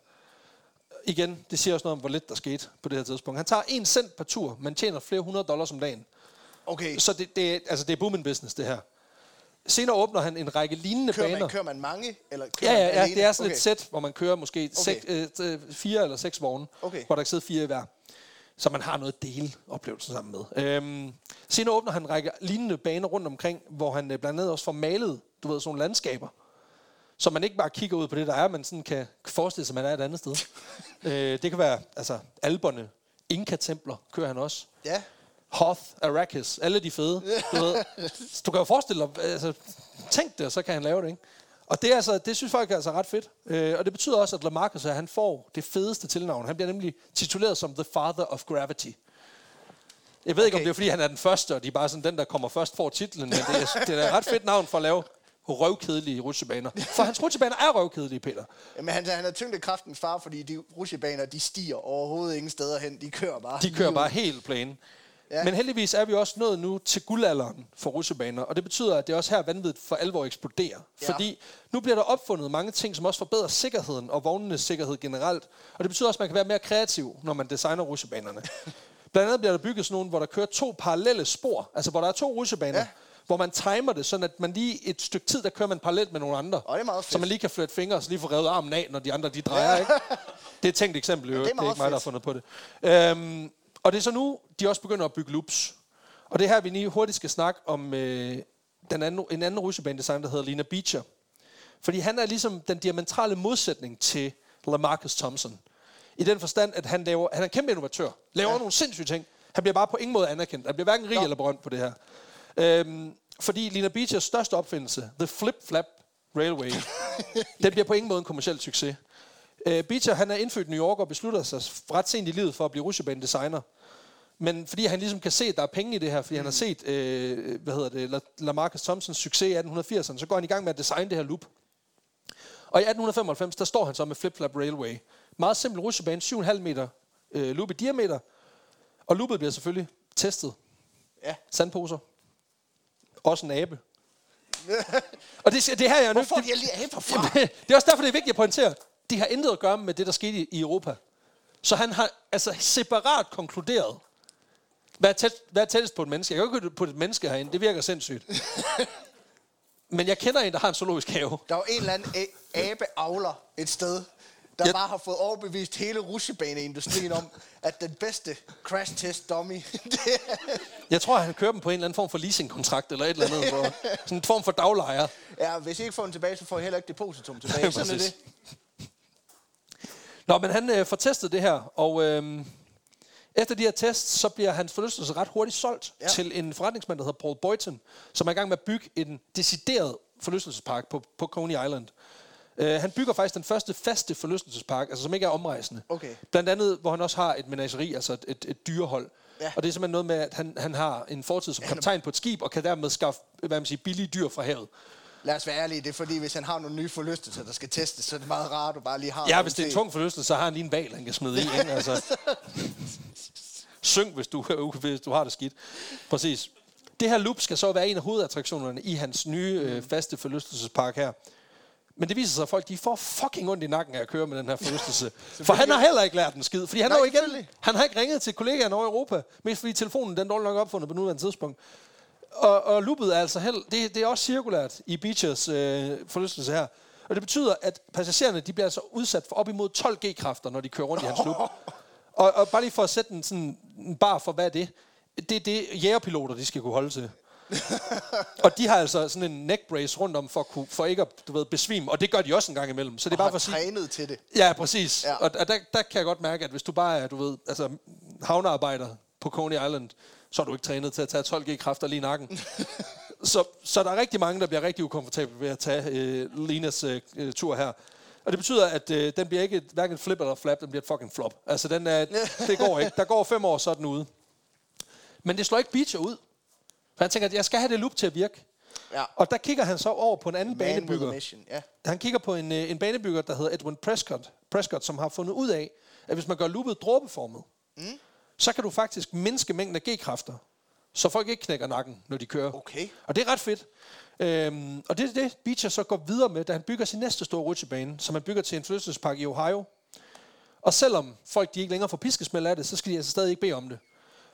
Igen, det siger også noget om, hvor lidt der skete på det her tidspunkt. Han tager en cent per tur, men tjener flere hundrede dollars om dagen. okay. Så det, det, altså, det er booming business, det her. Senere åbner han en række lignende Kører baner. man, kører man mange? Eller kører Ja, man ja, ja, alene? det er sådan okay. et sæt, hvor man kører måske seks, øh, øh, fire eller seks vogne, Okay. hvor der kan sidde fire i hver. Så man har noget at dele oplevelsen sammen med. Øhm, senere åbner han en række lignende baner rundt omkring, hvor han øh, blandt andet også får malet, du ved, sådan nogle landskaber. Så man ikke bare kigger ud på det, der er, men sådan kan forestille sig, at man er et andet sted. øh, det kan være, altså, alberne, Inka-templer kører han også. Ja, Hoth, Arrakis, alle de fede. Du, ved. Så du kan jo forestille dig, altså, tænk det, og så kan han lave det, ikke? Og det, er altså, det synes folk er altså ret fedt. Øh, og det betyder også, at Lamarcus at han får det fedeste tilnavn. Han bliver nemlig tituleret som The Father of Gravity. Jeg ved okay. ikke, om det er, fordi han er den første, og de er bare sådan, den, der kommer først, får titlen. Men det er, det er et ret fedt navn for at lave røvkedelige rutsjebaner. For hans rutsjebaner er røvkedelige, Peter. Jamen, han, han er tyngdekraftens far, fordi de rutsjebaner, de stiger overhovedet ingen steder hen. De kører bare. De kører bare helt plane. Ja. Ja. Men heldigvis er vi også nået nu til guldalderen for rutsjebaner, og det betyder, at det også her vanvittigt for alvor eksploderer. Ja. Ja. Fordi nu bliver der opfundet mange ting, som også forbedrer sikkerheden og vognenes sikkerhed generelt. Og det betyder også, at man kan være mere kreativ, når man designer rutsjebanerne. Blandt andet bliver der bygget sådan nogle, hvor der kører to parallelle spor, altså hvor der er to rutsjebaner, Ja. ja. hvor man timer det, sådan at man lige et stykke tid, der kører man parallelt med nogle andre. Og det er meget fedt. Så man lige kan flytte fingre, og så lige få revet armen af, når de andre de drejer, Ja. ikke? Det er et tænkt eksempel, i øvrigt. det er det er ikke mig, der har fedt. fundet på det. Øhm, og det er så nu, de også begynder at bygge loops. Og det er her, vi lige hurtigt skal snakke om øh, den anden, en anden rutsjebanedesigner, der hedder Lina Beecher. Fordi han er ligesom den diametrale modsætning til Lamarcus Thompson. I den forstand, at han, laver, han er en kæmpe innovatør. Laver Ja. nogle sindssyge ting. Han bliver bare på ingen måde anerkendt. Han bliver hverken rig Nå. eller berømt på det her. Øhm, fordi Lina Beechers største opfindelse, The Flip Flap Railway. den bliver på ingen måde en kommersiel succes. Uh, Beecher, han er indfødt New York og beslutter sig ret sent i livet for at blive rutsjebane-designer. Men fordi han ligesom kan se, at der er penge i det her, fordi mm. han har set, øh, hvad hedder det, Lamarcus Thompsons succes i 1880'erne, så går han i gang med at designe det her loop. Og i 1895, der står han så med Flip Flap Railway. Meget simpel rutsjebane, 7,5 meter øh, loop i diameter. Og loopet bliver selvfølgelig testet. Ja. Sandposer. Også en abe. og det, det her jeg er Hvor nødt får de alle de aber fra? det er også derfor, det er vigtigt at pointere. Det har intet at gøre med det, der skete i, Europa. Så han har altså separat konkluderet, hvad er, tæt, hvad er tættest på et menneske? Jeg kan jo ikke putte et menneske herinde. Det virker sindssygt. Men jeg kender en, der har en zoologisk have. Der var en eller anden abe-avler et sted, der Jeg- bare har fået overbevist hele rutsjebaneindustrien om, at den bedste crash test dummy, det er, Jeg tror, han kører dem på en eller anden form for leasingkontrakt eller et eller andet. Hvor, sådan en form for daglejer. ja, hvis I ikke får den tilbage, så får I heller ikke depositum tilbage. Sådan er det. Nå, men han øh, får testet det her, og øh, efter de her tests, så bliver hans forlystelse ret hurtigt solgt Ja. til en forretningsmand, der hedder Paul Boyton, som er i gang med at bygge en decideret forlystelsespark på, på Coney Island. Uh, han bygger faktisk den første faste forlystelsespark, altså som ikke er omrejsende. Okay. Blandt andet, hvor han også har et menageri, altså et, et, et dyrehold. Ja. Og det er simpelthen noget med, at han, han har en fortid som kaptajn på et skib, og kan dermed skaffe hvad man siger, billige dyr fra havet. Lad os være ærlige, det er fordi, hvis han har nogle nye forlystelser, der skal testes, så er det meget rart, at du bare lige har Ja, hvis det er en tung forlystelse, så har han lige en val, han kan smide i. Ikke? Altså, syng, hvis du, hvis du har det skidt. Præcis. Det her loop skal så være en af hovedattraktionerne i hans nye øh, faste forlystelsespark her. Men det viser sig, at folk de får fucking ondt i nakken af at køre med den her forlystelse. For han har heller ikke lært den skid. Fordi han, Nej, har selvfølgelig. han har ikke ringet til kollegaerne over i Europa. Mest fordi telefonen den er dårligt nok opfundet på nuværende tidspunkt. Og, og loopet er altså held, det, det er også cirkulært i Beachers øh, forlystelse her. Og det betyder, at passagererne de bliver altså udsat for op imod 12 G-kræfter, når de kører rundt i hans loop. Og, og bare lige for at sætte en, sådan, en bar for, hvad er det? Det er det, jægerpiloter de skal kunne holde til. og de har altså sådan en neck brace rundt om, for, at kunne, for ikke at du ved, besvime. Og det gør de også en gang imellem. Så det er bare for at sige... trænet til det. Ja, præcis. Ja. Og, og der, der kan jeg godt mærke, at hvis du bare er, du ved, altså havnearbejder på Coney Island, så er du ikke trænet til at tage 12 G-kræfter lige i nakken. så, så der er rigtig mange, der bliver rigtig ukomfortable ved at tage øh, Linas øh, øh, tur her. Og det betyder, at øh, den bliver ikke et, hverken flip eller flap, den bliver et fucking flop. Altså, den er, det går ikke. Der går fem år, så er den ude. Men det slår ikke Beecher ud. For han tænker, at jeg skal have det loop til at virke. Ja. Og der kigger han så over på en anden Man banebygger. mission, ja. Han kigger på en, øh, en banebygger, der hedder Edwin Prescott, Prescott, som har fundet ud af, at hvis man gør loopet dråbeformet, mm. Så kan du faktisk mindske mængden af G-kræfter, så folk ikke knækker nakken, når de kører. Okay. Og det er ret fedt. Øhm, og det er det, Beecher så går videre med, da han bygger sin næste store rutsjebane, som han bygger til en flyttelsespark i Ohio. Og selvom folk de ikke længere får piskesmæld af det, så skal de altså stadig ikke bede om det.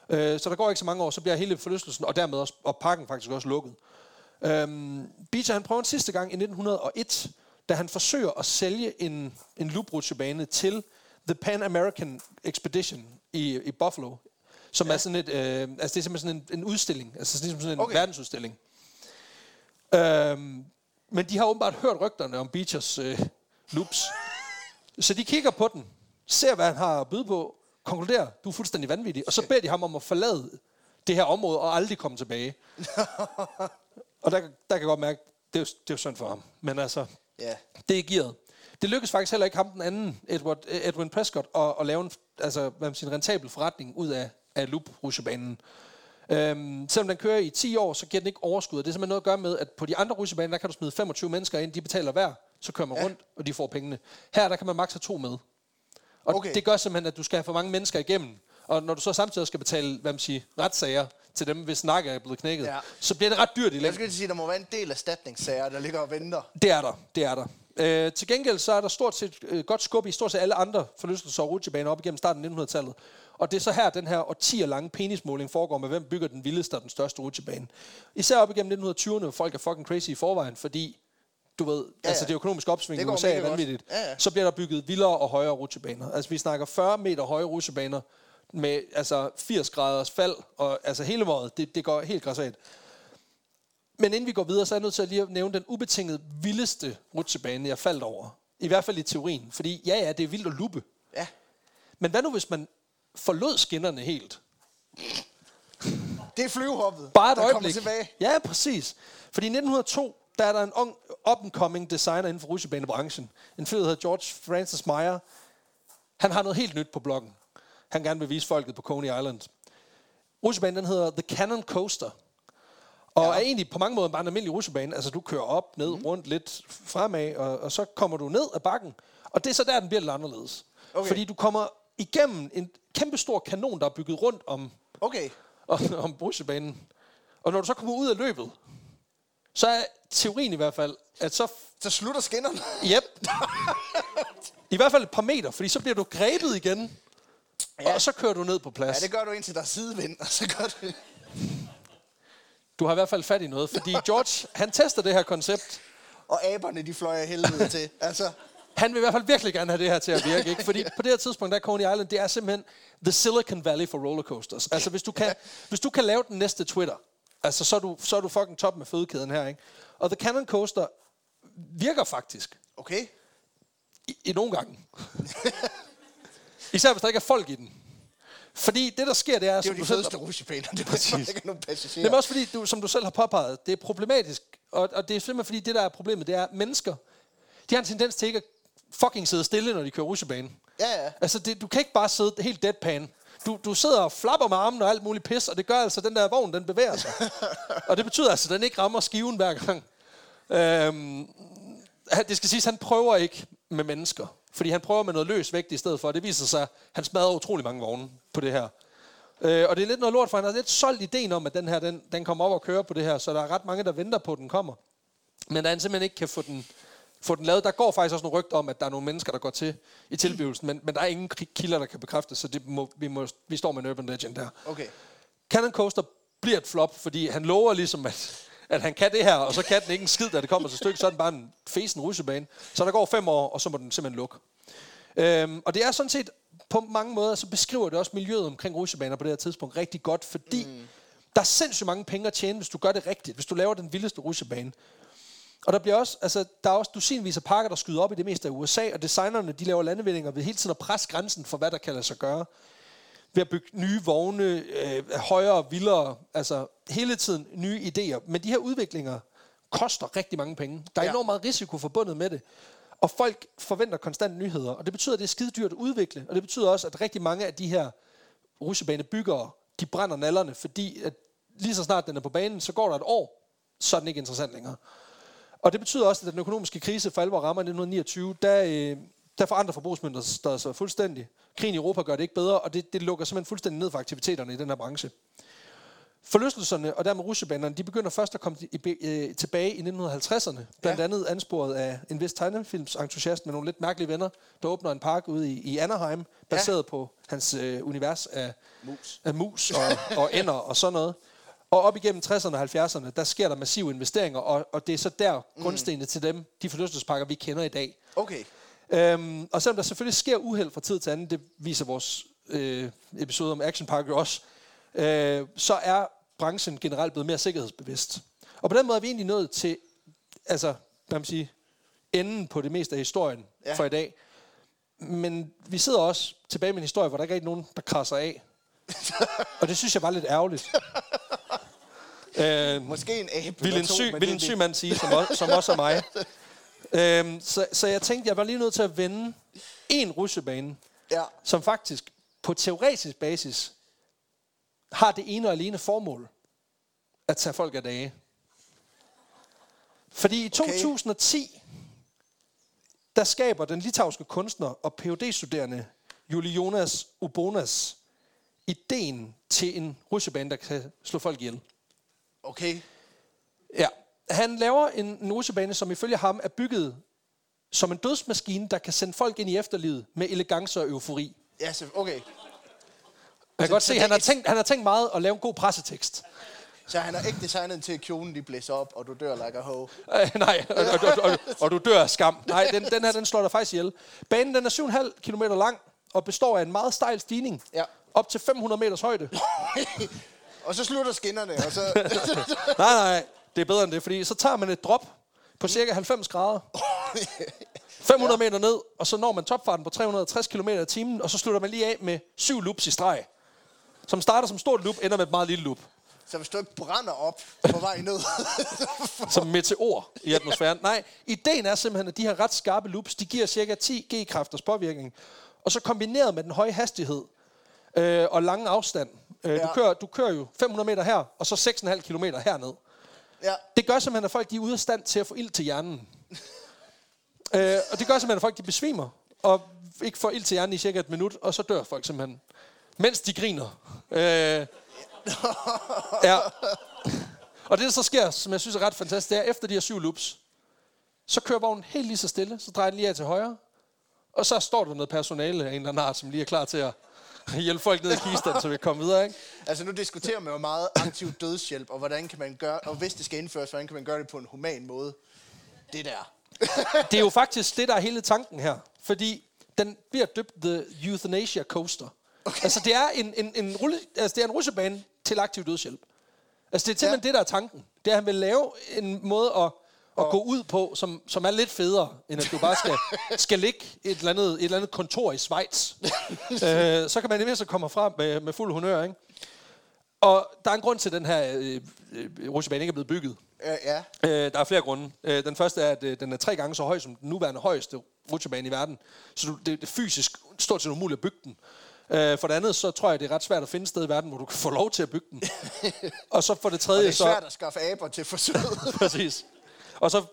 Øh, så der går ikke så mange år, så bliver hele forlystelsen, og dermed også, og parken faktisk også lukket. Øhm, Beecher han prøver en sidste gang i 1901, da han forsøger at sælge en, en looprutsjebane til The Pan American Expedition i, i Buffalo, som ja. er sådan et, øh, altså det er simpelthen sådan en, en udstilling, altså ligesom sådan en Okay. verdensudstilling. Øhm, men de har åbenbart hørt rygterne om Beechers øh, loops. Så de kigger på den, ser hvad han har at byde på, konkluderer, du er fuldstændig vanvittig, og så beder de ham om at forlade det her område og aldrig komme tilbage. og der, der kan jeg godt mærke, det er, jo, det er jo synd for ham. Men altså, Ja. det er gearet. Det lykkedes faktisk heller ikke ham den anden, Edward, Edwin Prescott, at, at lave en, altså, hvad man siger, en rentabel forretning ud af, af loop rusjebanen Øhm, selvom den kører i 10 år, så giver den ikke overskud. Det er simpelthen noget at gøre med, at på de andre rutsjebaner, der kan du smide 25 mennesker ind, de betaler hver, så kører man ja. rundt, og de får pengene. Her, der kan man maks have to med. Og Okay. det gør simpelthen, at du skal have for mange mennesker igennem. Og når du så samtidig skal betale, hvad man siger, retssager til dem, hvis nakke er blevet knækket, Ja. så bliver det ret dyrt i Jeg længden. skulle lige sige, der må være en del erstatningssager, der ligger og venter. Det er der, det er der. Øh, til gengæld så er der stort set øh, godt skub i stort set alle andre forlystelser og rutsjebaner op igennem starten af 1900-tallet. Og det er så her, den her årtier lange penismåling foregår med, hvem bygger den vildeste og den største rutsjebane. Især op igennem 1920'erne, hvor folk er fucking crazy i forvejen, fordi du ved, ja, altså ja. det økonomiske opsving Det i USA er vanvittigt. Ja, ja. Så bliver der bygget vildere og højere rutsjebaner. Altså vi snakker 40 meter høje rutsjebaner med altså 80 graders fald, og altså hele måde, det, det går helt græsat. Men inden vi går videre, så er jeg nødt til at lige at nævne den ubetinget vildeste rutsjebane, jeg faldt over. I hvert fald i teorien. Fordi ja, ja, det er vildt at luppe. Ja. Men hvad nu, hvis man forlod skinnerne helt? Det er flyvehoppet, Bare et der øjeblik. kommer tilbage. Ja, præcis. Fordi i 1902, der er der en ung, up-and-coming designer inden for rutsjebanebranchen. En fyr, der hedder George Francis Meyer. Han har noget helt nyt på bloggen. Han gerne vil vise folket på Coney Island. Rutsjebanen den hedder The Cannon Coaster. Og ja. er egentlig på mange måder bare en almindelig rutsjebane. Altså du kører op, ned, mm. rundt, lidt fremad, og, og så kommer du ned ad bakken. Og det er så der, den bliver lidt anderledes. Okay. Fordi du kommer igennem en kæmpe stor kanon, der er bygget rundt om, Okay. om, om rutsjebanen. Og når du så kommer ud af løbet, så er teorien i hvert fald, at så... Så slutter skinnerne. Yep. I hvert fald et par meter, fordi så bliver du grebet igen. Ja. Og så kører du ned på plads. Ja, det gør du indtil der er sidevind, og så gør du... Du har i hvert fald fat i noget, fordi George, han tester det her koncept. Og aberne, de fløj af helvede til. Altså, Han vil i hvert fald virkelig gerne have det her til at virke, ikke? Fordi på det her tidspunkt, der er Coney Island, det er simpelthen the Silicon Valley for rollercoasters. Altså, hvis du kan, hvis du kan lave den næste Twitter, altså, så er du, så er du fucking top med fødekæden her, ikke? Og The Cannon Coaster virker faktisk. okay. I, i nogle gange. Især hvis der ikke er folk i den. Fordi det, der sker, det er... Det er jo de fedeste rutsjebaner. Det er ikke nogen Det passagerer. er også fordi, du, som du selv har påpeget, det er problematisk. Og, og det er simpelthen fordi, det der er problemet, det er, at mennesker, de har en tendens til ikke at fucking sidde stille, når de kører rutsjebane. Ja, ja. Altså, det, du kan ikke bare sidde helt deadpan. Du, du sidder og flapper med armene og alt muligt pis, og det gør altså, at den der vogn, den bevæger sig. og det betyder altså, at den ikke rammer skiven hver gang. Øhm, det skal siges, han prøver ikke med mennesker. Fordi han prøver med noget løs vægt i stedet for. Og det viser sig, at han smadrer utrolig mange vogne på det her. Øh, og det er lidt noget lort, for han har lidt solgt ideen om, at den her, den, den kommer op og kører på det her. Så der er ret mange, der venter på, at den kommer. Men at han simpelthen ikke kan få den, få den lavet. Der går faktisk også nogle rygter om, at der er nogle mennesker, der går til i tilblivelsen. Men, men der er ingen kilder, der kan bekræfte, så det må, vi, må, vi står med en urban legend der. Okay. Cannon Coaster bliver et flop, fordi han lover ligesom, at, at han kan det her, og så kan den ikke en skid, da det kommer til stykket, så er den bare en fesen rutsjebane. Så der går fem år, og så må den simpelthen lukke. Øhm, og det er sådan set, på mange måder, så beskriver det også miljøet omkring rutsjebaner på det her tidspunkt rigtig godt, fordi mm. der er sindssygt mange penge at tjene, hvis du gør det rigtigt, hvis du laver den vildeste rutsjebane. Og der bliver også, altså, der er også dusinvis af parker, der skyder op i det meste af USA, og designerne, de laver landevindinger ved hele tiden at presse grænsen for, hvad der kan lade sig gøre. Ved at bygge nye vogne, øh, højere, vildere, altså hele tiden nye idéer. Men de her udviklinger koster rigtig mange penge. Der er Ja. enormt meget risiko forbundet med det. Og folk forventer konstant nyheder. Og det betyder, at det er skide dyrt at udvikle. Og det betyder også, at rigtig mange af de her rutsjebanebyggere, de brænder nallerne, fordi at lige så snart den er på banen, så går der et år, så er den ikke interessant længere. Og det betyder også, at den økonomiske krise for alvor rammer i 1929, der, øh, der forandrer forbrugsmønter sig fuldstændig. Krigen i Europa gør det ikke bedre, og det, det lukker simpelthen fuldstændig ned for aktiviteterne i den her branche. Forlystelserne og dermed rutsjebanerne, de begynder først at komme i, øh, tilbage i 1950'erne. Blandt Ja. andet ansporet af en vis tegnefilmsentusiast med nogle lidt mærkelige venner, der åbner en park ude i, i Anaheim, baseret ja. på hans øh, univers af Mus. af mus og, og ender og sådan noget. Og op igennem 60'erne og 70'erne, der sker der massive investeringer, og, og det er så der grundstenene til dem, de forlystelsesparker, vi kender i dag. Okay. Øhm, og selvom der selvfølgelig sker uheld fra tid til anden, det viser vores øh, episode om Action Park jo også, øh, så er branchen generelt blevet mere sikkerhedsbevidst. Og på den måde er vi egentlig nået til, altså, hvad man sige, enden på det meste af historien Ja. for i dag. Men vi sidder også tilbage med en historie, hvor der ikke er nogen, der krasser af. og det synes jeg var lidt ærgerligt. øh, Måske en abe. vil en syg, vil en syg mand sige, som, også, som også er mig. øhm, så, så jeg tænkte, jeg var lige nødt til at vende en rutsjebane, Ja. som faktisk på teoretisk basis har det ene og alene formål at tage folk af dage. Fordi i 2010, der skaber den litauiske kunstner og phd studerende Juli Jonas Ubonas ideen til en rutsjebane, der kan slå folk ihjel. Okay. Ja. Han laver en, rutsjebane, som ifølge ham er bygget som en dødsmaskine, der kan sende folk ind i efterlivet med elegance og eufori. Ja, så, okay. Jeg kan Så- godt se, han har, tænkt, han har tænkt meget at lave en god pressetekst. Så han har ikke designet til, at kjolen de blæser op, og du dør like a hoe. Øh, nej, og, og, og, og, og du dør af skam. Nej, den, den her, den slår dig faktisk ihjel. Banen den er 7,5 km lang og består af en meget stejl stigning. Ja. Op til 500 meters højde. Og så slutter skinnerne, og så... nej, nej, det er bedre end det, fordi så tager man et drop på cirka 90 grader. 500 ja. meter ned, og så når man topfarten på 360 km i timen, og så slutter man lige af med syv loops i streg. Som starter som stort loop, ender med et meget lille loop. Så hvis du ikke brænder op på vej ned... som meteor i atmosfæren. Nej, ideen er simpelthen, at de her ret skarpe loops, de giver cirka 10 G-kræfters påvirkning. Og så kombineret med den høje hastighed øh, og lange afstand. Øh, ja. Ja. du, kører, du kører jo 500 meter her, og så 6,5 km herned. Ja, Det gør simpelthen, at folk de er ude af stand til at få ild til hjernen. øh, og det gør simpelthen, at folk de besvimer, og ikke får ild til hjernen i cirka et minut, og så dør folk simpelthen. Mens de griner. Øh, ja. Og det, der så sker, som jeg synes er ret fantastisk, det er, efter de her syv loops, så kører vognen helt lige så stille, så drejer den lige af til højre, og så står der noget personale af en eller anden art, som lige er klar til at hjælpe folk ned i kisten, så vi kan komme videre, ikke? altså nu diskuterer man jo meget aktiv dødshjælp, og hvordan kan man gøre, og hvis det skal indføres, hvordan kan man gøre det på en human måde. Det der. Det er jo faktisk det, der er hele tanken her. Fordi den bliver døbt The Euthanasia Coaster. Okay. Altså, det er en, en, en, rulle, altså, det er en rutsjebane til aktiv dødshjælp. Altså, det er simpelthen ja. det, der er tanken. Det er, at han vil lave en måde at, at gå ud på, som, som er lidt federe, end at du bare skal, skal ligge et eller, andet, et eller andet kontor i Schweiz. øh, så kan man i mindst komme frem med, med fuld honør, ikke? Og der er en grund til, at den her øh, øh, rutsjebane ikke er blevet bygget. Øh, ja. Øh, der er flere grunde. Øh, den første er, at øh, den er tre gange så høj som den nuværende højeste rutsjebane i verden. Så du, det, det er fysisk stort set umuligt at bygge den. Øh, for det andet, så tror jeg, det er ret svært at finde et sted i verden, hvor du kan få lov til at bygge den. og så for det Og tredje, det er så... svært at skaffe aber til forsøget. Præcis. Og så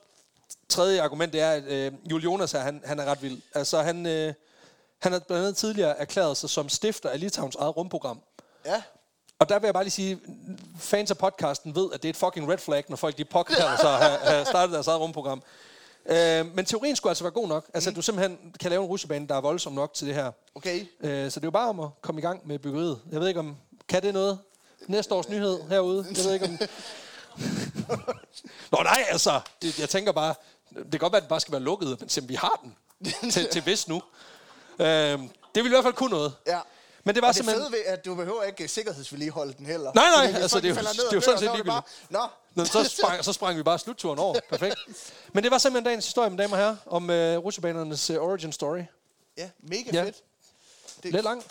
tredje argument, det er, at øh, Jules Jonas her, han, han er ret vild. Altså, han, øh, han har blandt andet tidligere erklæret sig som stifter af Litauens eget rumprogram. ja. Og der vil jeg bare lige sige, fans af podcasten ved, at det er et fucking red flag, når folk de påkalder sig at have, startet deres eget rumprogram. Øh, men teorien skulle altså være god nok. Altså, at du simpelthen kan lave en rutsjebane, der er voldsom nok til det her. Okay. Øh, så det er jo bare om at komme i gang med byggeriet. Jeg ved ikke, om kan det noget? Næste års nyhed herude. Jeg ved ikke, om... Nå nej, altså. Det, jeg tænker bare, det kan godt være, at den bare skal være lukket, men simpelthen, vi har den til, til vist nu. Øh, det vil i hvert fald kunne noget. Ja. Men det var Og det simpelthen... fede ved, at du behøver ikke sikkerhedsvedligeholde den heller. Nej, nej, Fordi altså, det er jo- ned det er jo sådan set det bare, Nå, Nå, så, sprang, så sprang vi bare slutturen over. Perfekt. Men det var simpelthen dagens historie, mine damer og herrer, om uh, rutsjebanernes uh, origin story. ja, mega Ja. fedt. Det, Lidt lang.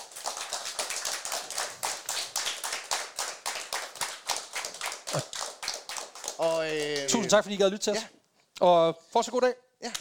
tak fordi I gad lytte til os. Ja. Og fortsat god dag. Ja.